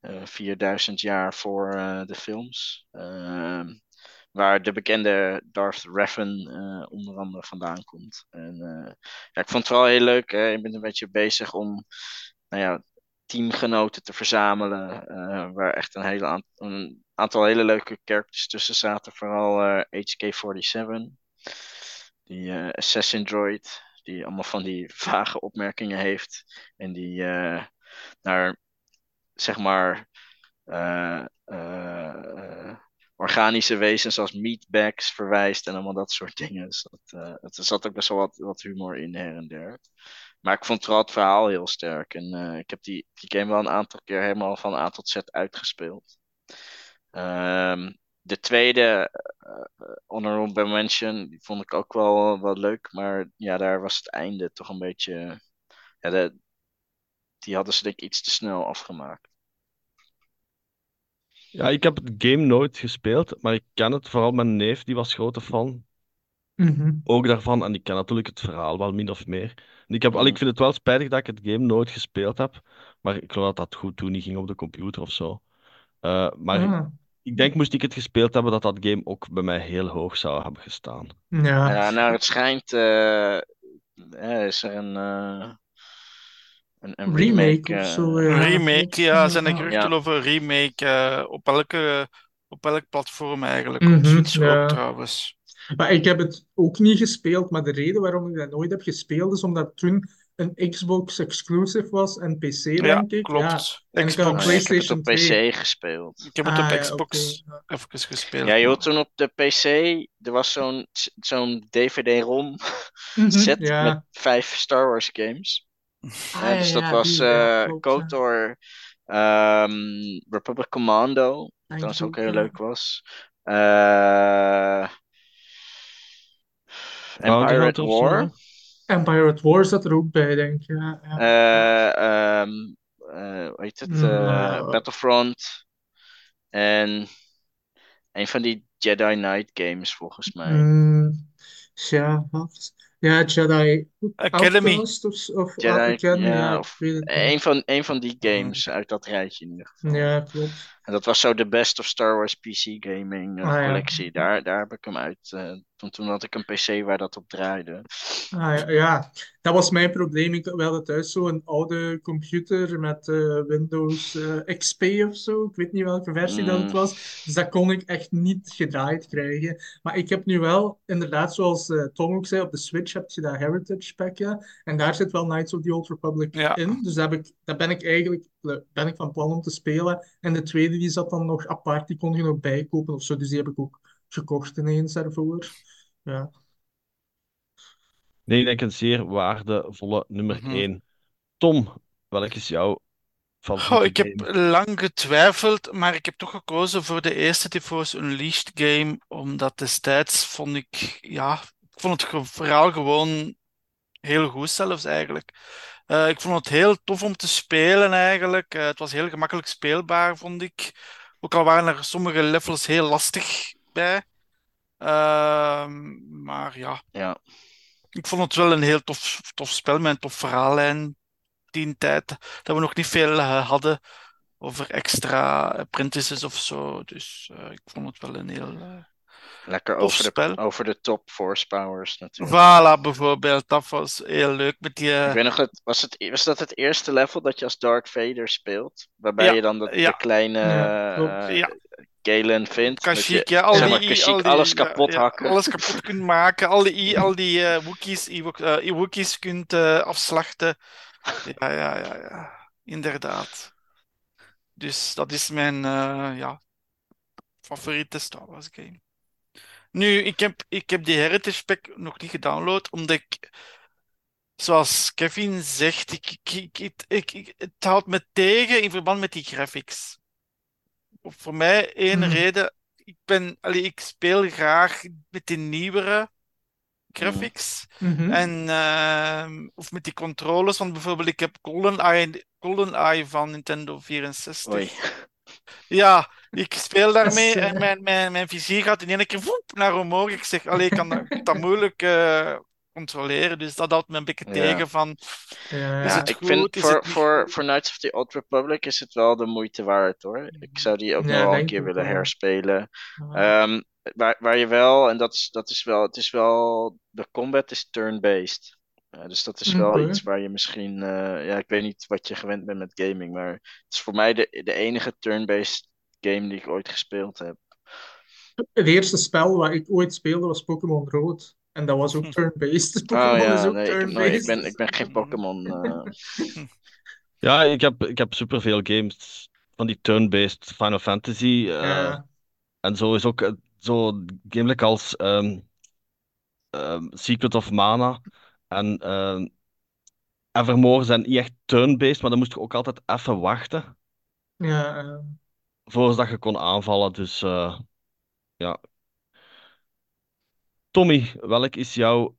[SPEAKER 2] Eh 4000 jaar voor eh, de films. Ehm, waar de bekende Darth Revan eh, onder andere vandaan komt. En eh, ja, ik vond het vooral heel leuk. Hè. Ik ben een beetje bezig om nou ja, teamgenoten te verzamelen. eh, waar echt een, hele een aantal hele leuke characters tussen zaten. Vooral eh, HK-47. Die eh, assassin droid. Die allemaal van die vage opmerkingen heeft. En die eh, naar, zeg maar... eh, eh, organische wezens als meatbags verwijst en allemaal dat soort dingen. Dus dat, eh, het, er zat ook best wel wat, wat humor in her en der. Maar ik vond vooral het verhaal heel sterk. En ik heb die, die game wel een aantal keer helemaal van A tot Z uitgespeeld. Ehm, de tweede, eh, Honorable die vond ik ook wel, wel leuk. Maar ja, daar was het einde toch een beetje... Ja, de, die hadden ze denk ik iets te snel afgemaakt.
[SPEAKER 1] Ja, ik heb het game nooit gespeeld, maar ik ken het. Vooral mijn neef, die was grote fan.
[SPEAKER 4] mhm.
[SPEAKER 1] Ook daarvan. En ik ken natuurlijk het verhaal wel min of meer. En ik, heb, al, ik vind het wel spijtig dat ik het game nooit gespeeld heb. Maar ik geloof dat dat goed toen niet ging op de computer of zo. Eh, maar
[SPEAKER 4] Ah,
[SPEAKER 1] ik denk, moest ik het gespeeld hebben, dat dat game ook bij mij heel hoog zou hebben gestaan.
[SPEAKER 4] ja.
[SPEAKER 2] Ja, nou, het schijnt. eh, eh, is er een. eh, een, een
[SPEAKER 4] remake
[SPEAKER 2] remake.
[SPEAKER 4] of
[SPEAKER 2] eh,
[SPEAKER 4] zo.
[SPEAKER 3] Een
[SPEAKER 4] ja.
[SPEAKER 3] remake, ja, zijn er
[SPEAKER 4] Ja.
[SPEAKER 3] geruchten
[SPEAKER 2] Ja.
[SPEAKER 3] over een remake eh, op elke, op elk platform eigenlijk.
[SPEAKER 4] Mhm,
[SPEAKER 3] Op Switch
[SPEAKER 4] ja.
[SPEAKER 3] ook trouwens.
[SPEAKER 4] Maar ik heb het ook niet gespeeld, maar de reden waarom ik dat nooit heb gespeeld is omdat toen een Xbox exclusive was en PC,
[SPEAKER 3] Ja,
[SPEAKER 4] denk ik.
[SPEAKER 3] klopt.
[SPEAKER 4] Ja. Ik had
[SPEAKER 3] Xbox.
[SPEAKER 2] oh ik heb het
[SPEAKER 4] PlayStation
[SPEAKER 2] op
[SPEAKER 4] 2.
[SPEAKER 2] PC gespeeld.
[SPEAKER 3] Ik heb het
[SPEAKER 4] Ah,
[SPEAKER 3] op
[SPEAKER 4] ja,
[SPEAKER 3] Xbox
[SPEAKER 4] oké.
[SPEAKER 3] even gespeeld.
[SPEAKER 2] Ja, joh, toen op de PC. Er was zo'n zo'n DVD-ROM
[SPEAKER 4] Mhm,
[SPEAKER 2] set
[SPEAKER 4] ja.
[SPEAKER 2] met vijf Star Wars games.
[SPEAKER 4] Ah,
[SPEAKER 2] dus
[SPEAKER 4] ja,
[SPEAKER 2] dat
[SPEAKER 4] ja,
[SPEAKER 2] was eh. KOTOR, ehm, Republic Commando.
[SPEAKER 4] Denk
[SPEAKER 2] trouwens
[SPEAKER 4] ik
[SPEAKER 2] ook heel leuk was. Eh
[SPEAKER 1] of zo,
[SPEAKER 2] War.
[SPEAKER 1] hè?
[SPEAKER 4] En Pirate War zat er ook bij, denk ik. Ja, ja.
[SPEAKER 2] Eh, ehm, eh, heet het?
[SPEAKER 4] Mm.
[SPEAKER 2] Battlefront. En een van die Jedi Knight games, volgens mij.
[SPEAKER 4] Mm, ja, wat? ja, Jedi
[SPEAKER 3] Academy.
[SPEAKER 4] Outcast of, of
[SPEAKER 2] Jedi,
[SPEAKER 4] Academy,
[SPEAKER 2] ja, of. Een van, een van die games uit dat rijtje in ieder geval.
[SPEAKER 4] Ja, klopt.
[SPEAKER 2] En dat was zo de best of Star Wars PC gaming eh,
[SPEAKER 4] Ah, ja.
[SPEAKER 2] collectie. Daar, daar heb ik hem uit. eh, toen, toen had ik een PC waar dat op draaide.
[SPEAKER 4] Ah, ja, ja, dat was mijn probleem. Ik we hadden thuis zo'n oude computer met eh, Windows eh, XP of zo. Ik weet niet welke versie dat het
[SPEAKER 2] Mm.
[SPEAKER 4] was. Dus dat kon ik echt niet gedraaid krijgen. Maar ik heb nu wel, inderdaad, zoals eh, Tom ook zei, op de Switch heb je dat Heritage Pack. Ja, en daar zit wel Knights of the Old Republic
[SPEAKER 3] Ja.
[SPEAKER 4] in. Dus daar, heb ik, daar ben ik eigenlijk ben ik van plan om te spelen. En de tweede die zat dan nog apart, die kon je nog bijkopen of zo. Dus die heb ik ook gekocht ineens daarvoor. Ja.
[SPEAKER 1] Nee, ik denk een zeer waardevolle nummer
[SPEAKER 3] Mhm.
[SPEAKER 1] 1. Tom, welk is jouw favoriete
[SPEAKER 3] Goh, ik heb lang getwijfeld, maar ik heb toch gekozen voor de eerste Force Unleashed game, omdat destijds vond ik, ja, ik vond het verhaal gewoon heel goed zelfs eigenlijk. Eh, ik vond het heel tof om te spelen eigenlijk. Eh, het was heel gemakkelijk speelbaar, vond ik. Ook al waren er sommige levels heel lastig bij. Ehm, maar ja,
[SPEAKER 2] Ja.
[SPEAKER 3] ik vond het wel een heel tof, tof spel met een tof verhaallijn. Die tijd dat we nog niet veel eh, hadden over extra apprentices of zo. Dus ik vond het wel een heel
[SPEAKER 2] Lekker over de,
[SPEAKER 3] spel.
[SPEAKER 2] over de top force powers natuurlijk.
[SPEAKER 3] Voilà, bijvoorbeeld. Dat was heel leuk met die...
[SPEAKER 2] Ik
[SPEAKER 3] eh,
[SPEAKER 2] weet nog, het, was, het, was dat het eerste level dat je als Darth Vader speelt? Waarbij
[SPEAKER 3] Ja,
[SPEAKER 2] je dan de,
[SPEAKER 3] ja.
[SPEAKER 2] de kleine
[SPEAKER 4] Ja,
[SPEAKER 2] eh,
[SPEAKER 3] Ja.
[SPEAKER 2] Galen vindt. met je-
[SPEAKER 3] Kashyyyk, ja, al
[SPEAKER 2] zeg
[SPEAKER 3] die,
[SPEAKER 2] maar, Kashyyyk
[SPEAKER 3] al die-
[SPEAKER 2] alles kapot
[SPEAKER 3] ja,
[SPEAKER 2] hakken.
[SPEAKER 3] alles kapot kunt maken, al die, al die eh Wookiees, kunt eh, afslachten. Ja, ja, ja, ja, inderdaad. Dus dat is mijn eh, ja, favoriete Star Wars game. Nu, ik heb, ik heb die Heritage Pack nog niet gedownload, omdat ik, zoals Kevin zegt, ik, ik, ik, ik, ik- ik- het houdt me tegen in verband met die graphics. Voor mij één
[SPEAKER 4] Hmm.
[SPEAKER 3] reden, ik ben, allee, ik speel graag met die nieuwere graphics.
[SPEAKER 4] Mhm.
[SPEAKER 3] En, ehm, of met die controllers, want bijvoorbeeld ik heb GoldenEye, GoldenEye van Nintendo 64.
[SPEAKER 2] Oei.
[SPEAKER 3] Ja, ik speel daarmee
[SPEAKER 4] is, eh,
[SPEAKER 3] en mijn, mijn, mijn vizier gaat in één keer voep, naar omhoog. Ik zeg, allee, ik kan dat, moeilijk eh, controleren, dus dat houdt me een beetje
[SPEAKER 2] Ja.
[SPEAKER 3] tegen van...
[SPEAKER 4] Ja,
[SPEAKER 3] Is
[SPEAKER 2] Ja,
[SPEAKER 3] het
[SPEAKER 2] ik
[SPEAKER 3] goed?
[SPEAKER 2] vind
[SPEAKER 3] Is
[SPEAKER 2] voor,
[SPEAKER 3] het
[SPEAKER 2] voor, Knights of the Old Republic is het wel de moeite waard hoor. Ik zou die ook nog wel een keer willen
[SPEAKER 4] wel.
[SPEAKER 2] herspelen. Ehm, waar, waar je wel, en dat is, dat is wel, het is wel, de combat is turn-based. Dus dat is wel
[SPEAKER 4] Oké.
[SPEAKER 2] iets waar je misschien, eh, ja, ik weet niet wat je gewend bent met gaming, maar het is voor mij de, de enige turn-based game die ik ooit gespeeld heb.
[SPEAKER 4] Het eerste spel wat ik ooit speelde was Pokémon Rood. En dat was ook turn-based. Pokémon
[SPEAKER 2] Oh
[SPEAKER 4] is
[SPEAKER 2] ja,
[SPEAKER 4] ook
[SPEAKER 2] nee, ik, nooit, ik,
[SPEAKER 4] turn-based.
[SPEAKER 2] ben, ik ben geen Pokémon. eh,
[SPEAKER 1] Ja, ik heb, ik heb superveel games van die turn-based Final Fantasy. eh,
[SPEAKER 4] Ja.
[SPEAKER 1] En zo is ook zo gamelijk als ehm, ehm, Secret of Mana en ehm, Evermore zijn niet echt turn-based, maar dan moest je ook altijd even wachten
[SPEAKER 4] Ja, eh,
[SPEAKER 1] voordat je kon aanvallen. Dus eh, ja. Tommy, welk is jouw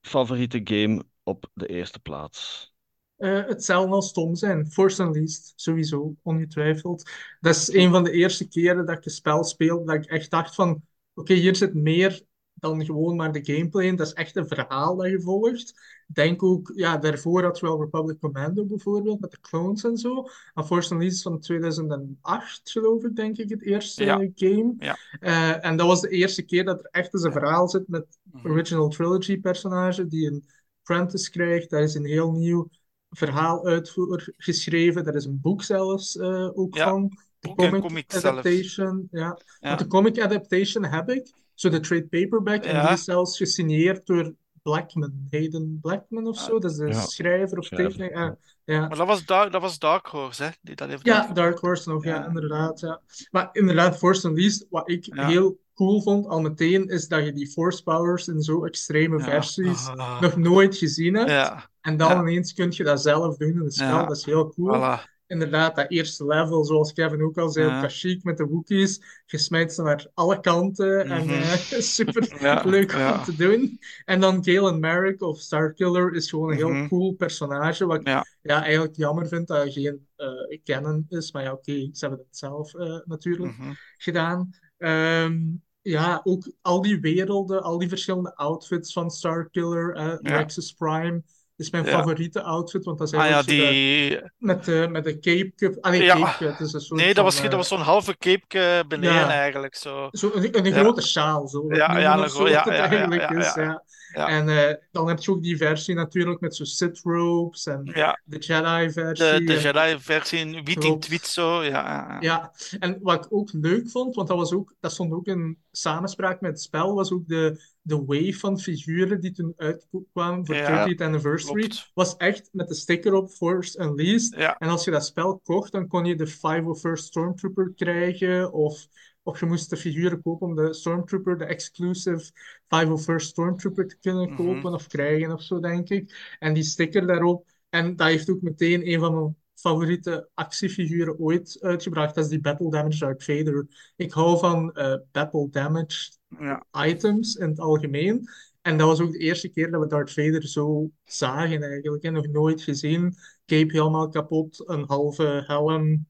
[SPEAKER 1] favoriete game op de eerste plaats?
[SPEAKER 4] eh, hetzelfde als Tom zijn. Force Unleashed, sowieso, ongetwijfeld. Dat is een van de eerste keren dat ik een spel speelde dat ik echt dacht van... Oké, hier zit meer dan gewoon maar de gameplay. Dat is echt een verhaal dat je volgt. Denk ook, ja, daarvoor had je wel Republic Commando bijvoorbeeld, met de clones en zo. En Force Unleashed van 2008, geloof ik, denk ik, het eerste
[SPEAKER 3] Ja.
[SPEAKER 4] game.
[SPEAKER 3] Ja.
[SPEAKER 4] Eh, en dat was de eerste keer dat er echt eens een verhaal zit met
[SPEAKER 3] Mhm.
[SPEAKER 4] original trilogy personage die een apprentice krijgt. Daar is een heel nieuw verhaal uit voor geschreven. Daar is een boek zelfs eh, ook
[SPEAKER 3] Ja,
[SPEAKER 4] van. De comic,
[SPEAKER 3] comic
[SPEAKER 4] adaptation. Ja.
[SPEAKER 3] Ja.
[SPEAKER 4] Want de comic adaptation heb ik. Zo de trade paperback. En die is zelfs gesigneerd door Blackman. Hayden Blackman of zo. Dat is de
[SPEAKER 1] Ja,
[SPEAKER 4] schrijver of tekenaar. Ja. ja.
[SPEAKER 3] Maar dat was, Dark, dat was Dark Horse, hè? Die dat heeft
[SPEAKER 4] Ja. Dark Horse nog, ja,
[SPEAKER 3] Ja.
[SPEAKER 4] inderdaad. Ja. Maar inderdaad, Force Unleashed, wat ik
[SPEAKER 3] Ja.
[SPEAKER 4] heel cool vond al meteen, is dat je die Force powers in zo extreme
[SPEAKER 3] Ja.
[SPEAKER 4] versies
[SPEAKER 3] Ah.
[SPEAKER 4] nog nooit gezien hebt.
[SPEAKER 3] Ja,
[SPEAKER 4] En dan
[SPEAKER 3] Ja.
[SPEAKER 4] ineens kun je dat zelf doen in een spel.
[SPEAKER 3] Ja.
[SPEAKER 4] Dat is heel cool.
[SPEAKER 3] voilà.
[SPEAKER 4] Inderdaad, dat eerste level, zoals Kevin ook al zei,
[SPEAKER 3] Ja.
[SPEAKER 4] op Kashyyyk met de Wookiees. Je smijt ze naar alle kanten. En eh, super
[SPEAKER 3] Ja,
[SPEAKER 4] leuk
[SPEAKER 3] ja.
[SPEAKER 4] om te doen. En dan Galen Merrick of Starkiller is gewoon een heel
[SPEAKER 3] Mhm.
[SPEAKER 4] cool personage. Wat ik
[SPEAKER 3] Ja.
[SPEAKER 4] eigenlijk jammer vind dat er geen eh canon is. Maar ja, oké, ze hebben het zelf eh, natuurlijk
[SPEAKER 3] Mhm.
[SPEAKER 4] gedaan. Ehm, ja, ook al die werelden, al die verschillende outfits van Starkiller. Nexus Prime is mijn
[SPEAKER 3] Ja.
[SPEAKER 4] favoriete outfit, want dat is
[SPEAKER 3] Ah ja,
[SPEAKER 4] de-
[SPEAKER 3] die...
[SPEAKER 4] met, de, met de cape. Ah nee,
[SPEAKER 3] Ja.
[SPEAKER 4] cape cup, het is een soort
[SPEAKER 3] Nee, dat
[SPEAKER 4] van,
[SPEAKER 3] was,
[SPEAKER 4] eh,
[SPEAKER 3] dat was zo'n halve cape beneden
[SPEAKER 4] Ja.
[SPEAKER 3] eigenlijk. Zo.
[SPEAKER 4] zo een, een grote sjaal, zo.
[SPEAKER 3] Ja, ja, een
[SPEAKER 4] zo
[SPEAKER 3] gro- ja,
[SPEAKER 4] eigenlijk
[SPEAKER 3] ja,
[SPEAKER 4] is,
[SPEAKER 3] ja.
[SPEAKER 4] En eh, dan heb je ook die versie natuurlijk met zo'n Sith robes en de Jedi-versie.
[SPEAKER 3] de, Jedi-versie in wit in twit zo. Ja, ja, ja.
[SPEAKER 4] Ja, en wat ik ook leuk vond, want dat, was ook, dat stond ook in samenspraak met het spel, was ook de, de wave van figuren die toen uitkwamen voor
[SPEAKER 3] Ja,
[SPEAKER 4] 30th Anniversary.
[SPEAKER 3] klopt.
[SPEAKER 4] Was echt met de sticker op Force Unleashed.
[SPEAKER 3] Ja.
[SPEAKER 4] En als je dat spel kocht, dan kon je de 501st Stormtrooper krijgen. Of, of je moest de figuren kopen om de Stormtrooper, de exclusive 501st Stormtrooper te kunnen
[SPEAKER 3] Mhm.
[SPEAKER 4] kopen of krijgen of zo, denk ik. En die sticker daarop. En dat heeft ook meteen een van mijn favoriete actiefiguren ooit uitgebracht. Dat is die Battle Damage Darth Vader. Ik hou van eh, Battle Damage
[SPEAKER 3] Ja.
[SPEAKER 4] items in het algemeen. En dat was ook de eerste keer dat we Darth Vader zo zagen eigenlijk. En nog nooit gezien. Cape helemaal kapot, een halve helm,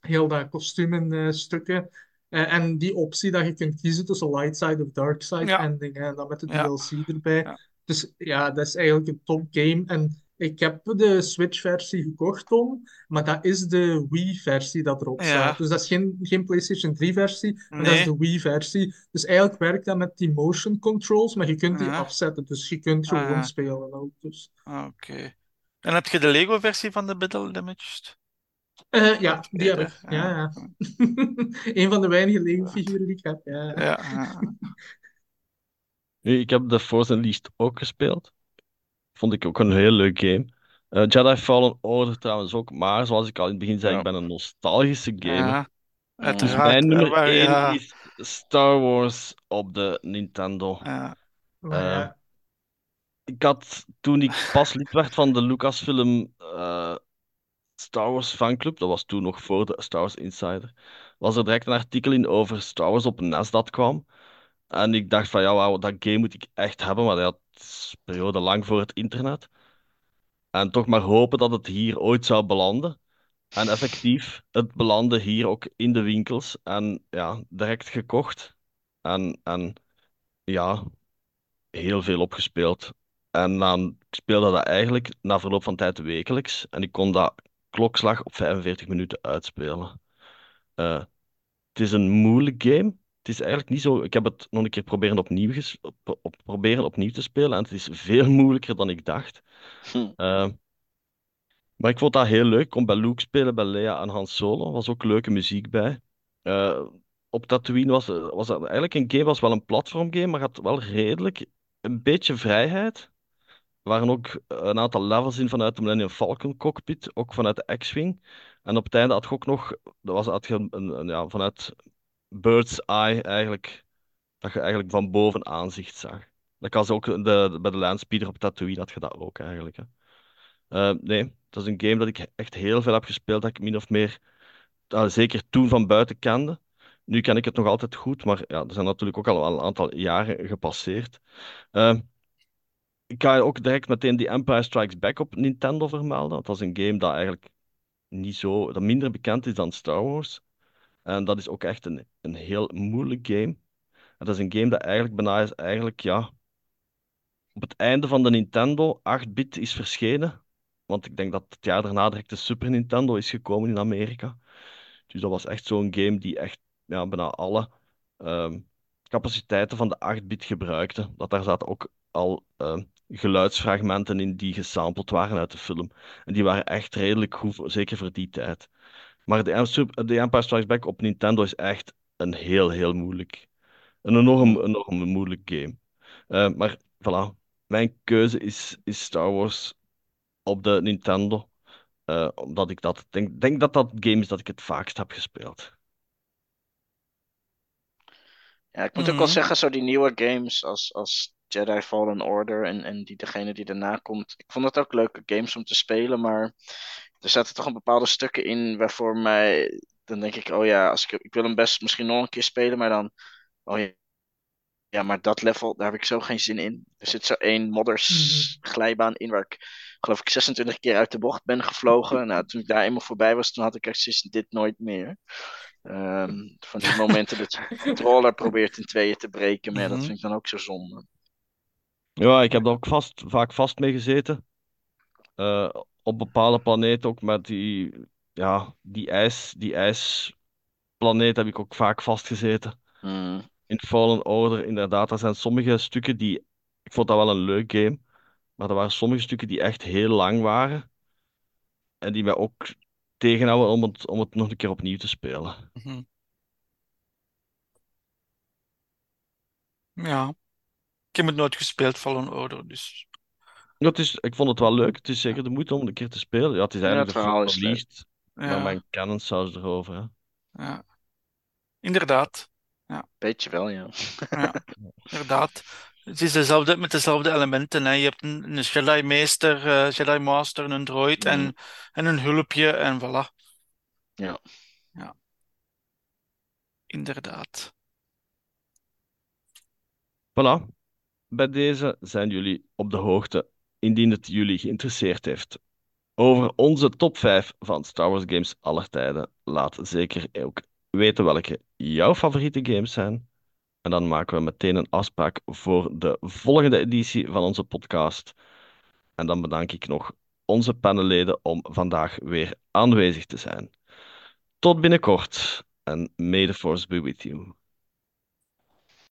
[SPEAKER 4] heel dat kostuum in eh, stukken. Eh, en die optie dat je kunt kiezen tussen light side of dark side
[SPEAKER 3] Ja.
[SPEAKER 4] ending. En dan met de. DLC erbij. Dus ja, dat is eigenlijk een top game. En ik heb de Switch-versie gekocht, Tom, maar dat is de Wii-versie dat erop
[SPEAKER 3] Ja.
[SPEAKER 4] staat. Dus dat is geen, geen PlayStation 3-versie, maar dat is de Wii-versie. Dus eigenlijk werkt dat met die motion controls, maar je kunt die
[SPEAKER 3] Ja.
[SPEAKER 4] afzetten. Dus je kunt
[SPEAKER 3] Ah,
[SPEAKER 4] gewoon
[SPEAKER 3] ja.
[SPEAKER 4] spelen ook. Dus.
[SPEAKER 3] Ah, Oké. En heb je de Lego-versie van de Battle Damaged?
[SPEAKER 4] Eh, ja, die heb ik. Ja, ja. Een van de weinige Lego-figuren die ik heb. Ja.
[SPEAKER 3] Ja,
[SPEAKER 1] ik heb The Force Unleashed ook gespeeld. Vond ik ook een heel leuk game. Eh, Jedi Fallen Order trouwens ook, maar zoals ik al in het begin zei,
[SPEAKER 2] Ja.
[SPEAKER 1] ik ben een nostalgische gamer.
[SPEAKER 3] Ja,
[SPEAKER 1] Dus mijn
[SPEAKER 3] eh,
[SPEAKER 1] nummer
[SPEAKER 3] waar-
[SPEAKER 1] 1
[SPEAKER 3] ja,
[SPEAKER 1] is Star Wars op de Nintendo.
[SPEAKER 3] ja.
[SPEAKER 4] Maar ja.
[SPEAKER 1] Eh, Ik had, toen ik pas lid werd van de Lucasfilm eh Star Wars fanclub, dat was toen nog voor de Star Wars Insider, was er direct een artikel in over Star Wars op NES dat kwam. En ik dacht van, ja, wauw, dat game moet ik echt hebben, maar dat een periode lang voor het internet. En toch maar hopen dat het hier ooit zou belanden. En effectief, het belandde hier ook in de winkels. En ja, direct gekocht. En, en ja, heel veel opgespeeld. En dan speelde dat eigenlijk na verloop van tijd wekelijks. En ik kon dat klokslag op 45 minuten uitspelen. Eh, het is een moeilijk game. Het is eigenlijk niet zo. Ik heb het nog een keer proberen opnieuw, ges- op, op- proberen opnieuw te spelen. En het is veel moeilijker dan ik dacht.
[SPEAKER 2] Hm.
[SPEAKER 1] Eh, maar ik vond dat heel leuk. Ik kon bij Luke spelen, bij Leia en Han Solo. Er was ook leuke muziek bij. Eh, op Tatooine was, was dat eigenlijk een game, was wel een platformgame, maar had wel redelijk een beetje vrijheid. Er waren ook een aantal levels in vanuit de Millennium Falcon cockpit, ook vanuit de X-Wing. En op het einde had je ook nog, dat was, had je een, een- ja, vanuit Bird's Eye eigenlijk, dat je eigenlijk van boven aanzicht zag. Dat was ook de, de- bij de Landspeeder op Tatooine had je dat ook eigenlijk. Hè. Eh, nee, dat is een game dat ik echt heel veel heb gespeeld, dat ik min of meer, eh, zeker toen van buiten kende. Nu ken ik het nog altijd goed, maar ja, er zijn natuurlijk ook al een aantal jaren gepasseerd. Eh, ik ga ook direct meteen die Empire Strikes Back op Nintendo vermelden. Dat is een game dat eigenlijk niet zo, dat minder bekend is dan Star Wars. En dat is ook echt een, een heel moeilijk game. Dat is een game dat eigenlijk bijna is, eigenlijk, ja, op het einde van de Nintendo 8-bit is verschenen. Want ik denk dat het jaar daarna direct de Super Nintendo is gekomen in Amerika. Dus dat was echt zo'n game die echt ja, bijna alle ehm, capaciteiten van de 8-bit gebruikte. Dat daar zaten ook al ehm, geluidsfragmenten in die gesampled waren uit de film. En die waren echt redelijk goed, zeker voor die tijd. Maar de, de Empire Strikes Back op Nintendo is echt een heel, heel moeilijk. Een enorm, enorm moeilijk game. Eh, maar voilà, mijn keuze is, is Star Wars op de Nintendo. Eh, omdat ik dat denk, denk dat dat game is dat ik het vaakst heb gespeeld.
[SPEAKER 2] Ja, ik moet ook wel
[SPEAKER 3] Mhm.
[SPEAKER 2] zeggen, zo die nieuwe games als, als Jedi Fallen Order en, en die, degene die daarna komt. Ik vond het ook leuke games om te spelen, maar er zaten toch een bepaalde stukken in waarvoor mij. Dan denk ik, oh ja, als ik, ik wil hem best misschien nog een keer spelen, maar dan. Oh ja, ja, maar dat level, daar heb ik zo geen zin in. Er zit zo één modders glijbaan in waar ik, geloof ik, 26 keer uit de bocht ben gevlogen. Nou, toen ik daar eenmaal voorbij was, toen had ik echt zoiets dit nooit meer. Ehm, van die momenten dat je de controller probeert in tweeën te breken, maar dat
[SPEAKER 3] Mhm.
[SPEAKER 2] vind ik dan ook zo zonde.
[SPEAKER 1] Ja, ik heb daar ook vast, vaak vast mee gezeten. Eh, op bepaalde planeten ook met die, ja, die ijs, die ijsplaneet heb ik ook vaak vastgezeten.
[SPEAKER 2] Hmm.
[SPEAKER 1] In Fallen Order, inderdaad, er zijn sommige stukken die... Ik vond dat wel een leuk game, maar er waren sommige stukken die echt heel lang waren. En die mij ook tegenhouden om het, om het nog een keer opnieuw te spelen.
[SPEAKER 3] Mhm. Ja. Ik heb het nooit gespeeld, Fallen Order, dus...
[SPEAKER 1] Ja, het is, ik vond het wel leuk. Het is zeker de moeite om een keer te spelen. Ja, het is
[SPEAKER 2] Ja,
[SPEAKER 1] eigenlijk
[SPEAKER 2] het
[SPEAKER 1] de
[SPEAKER 2] verhaal
[SPEAKER 1] Force
[SPEAKER 2] is.
[SPEAKER 1] Unleashed, maar
[SPEAKER 3] Ja,
[SPEAKER 1] mijn canon saus erover. Hè.
[SPEAKER 3] ja. Inderdaad.
[SPEAKER 2] Weet je wel, ja.
[SPEAKER 3] Ja, inderdaad. Het is dezelfde, met dezelfde elementen. Hè. Je hebt een, een Jedi-meester, eh, Jedi-master, een droid en,
[SPEAKER 2] Mhm.
[SPEAKER 3] en een hulpje en voilà.
[SPEAKER 2] Ja.
[SPEAKER 3] Ja. Inderdaad.
[SPEAKER 1] Voilà. Bij deze zijn jullie op de hoogte, indien het jullie geïnteresseerd heeft. Over onze top 5 van Star Wars games aller tijden. Laat zeker ook weten welke jouw favoriete games zijn. En dan maken we meteen een afspraak voor de volgende editie van onze podcast. En dan bedank ik nog onze panelleden om vandaag weer aanwezig te zijn. Tot binnenkort en may the force be with you.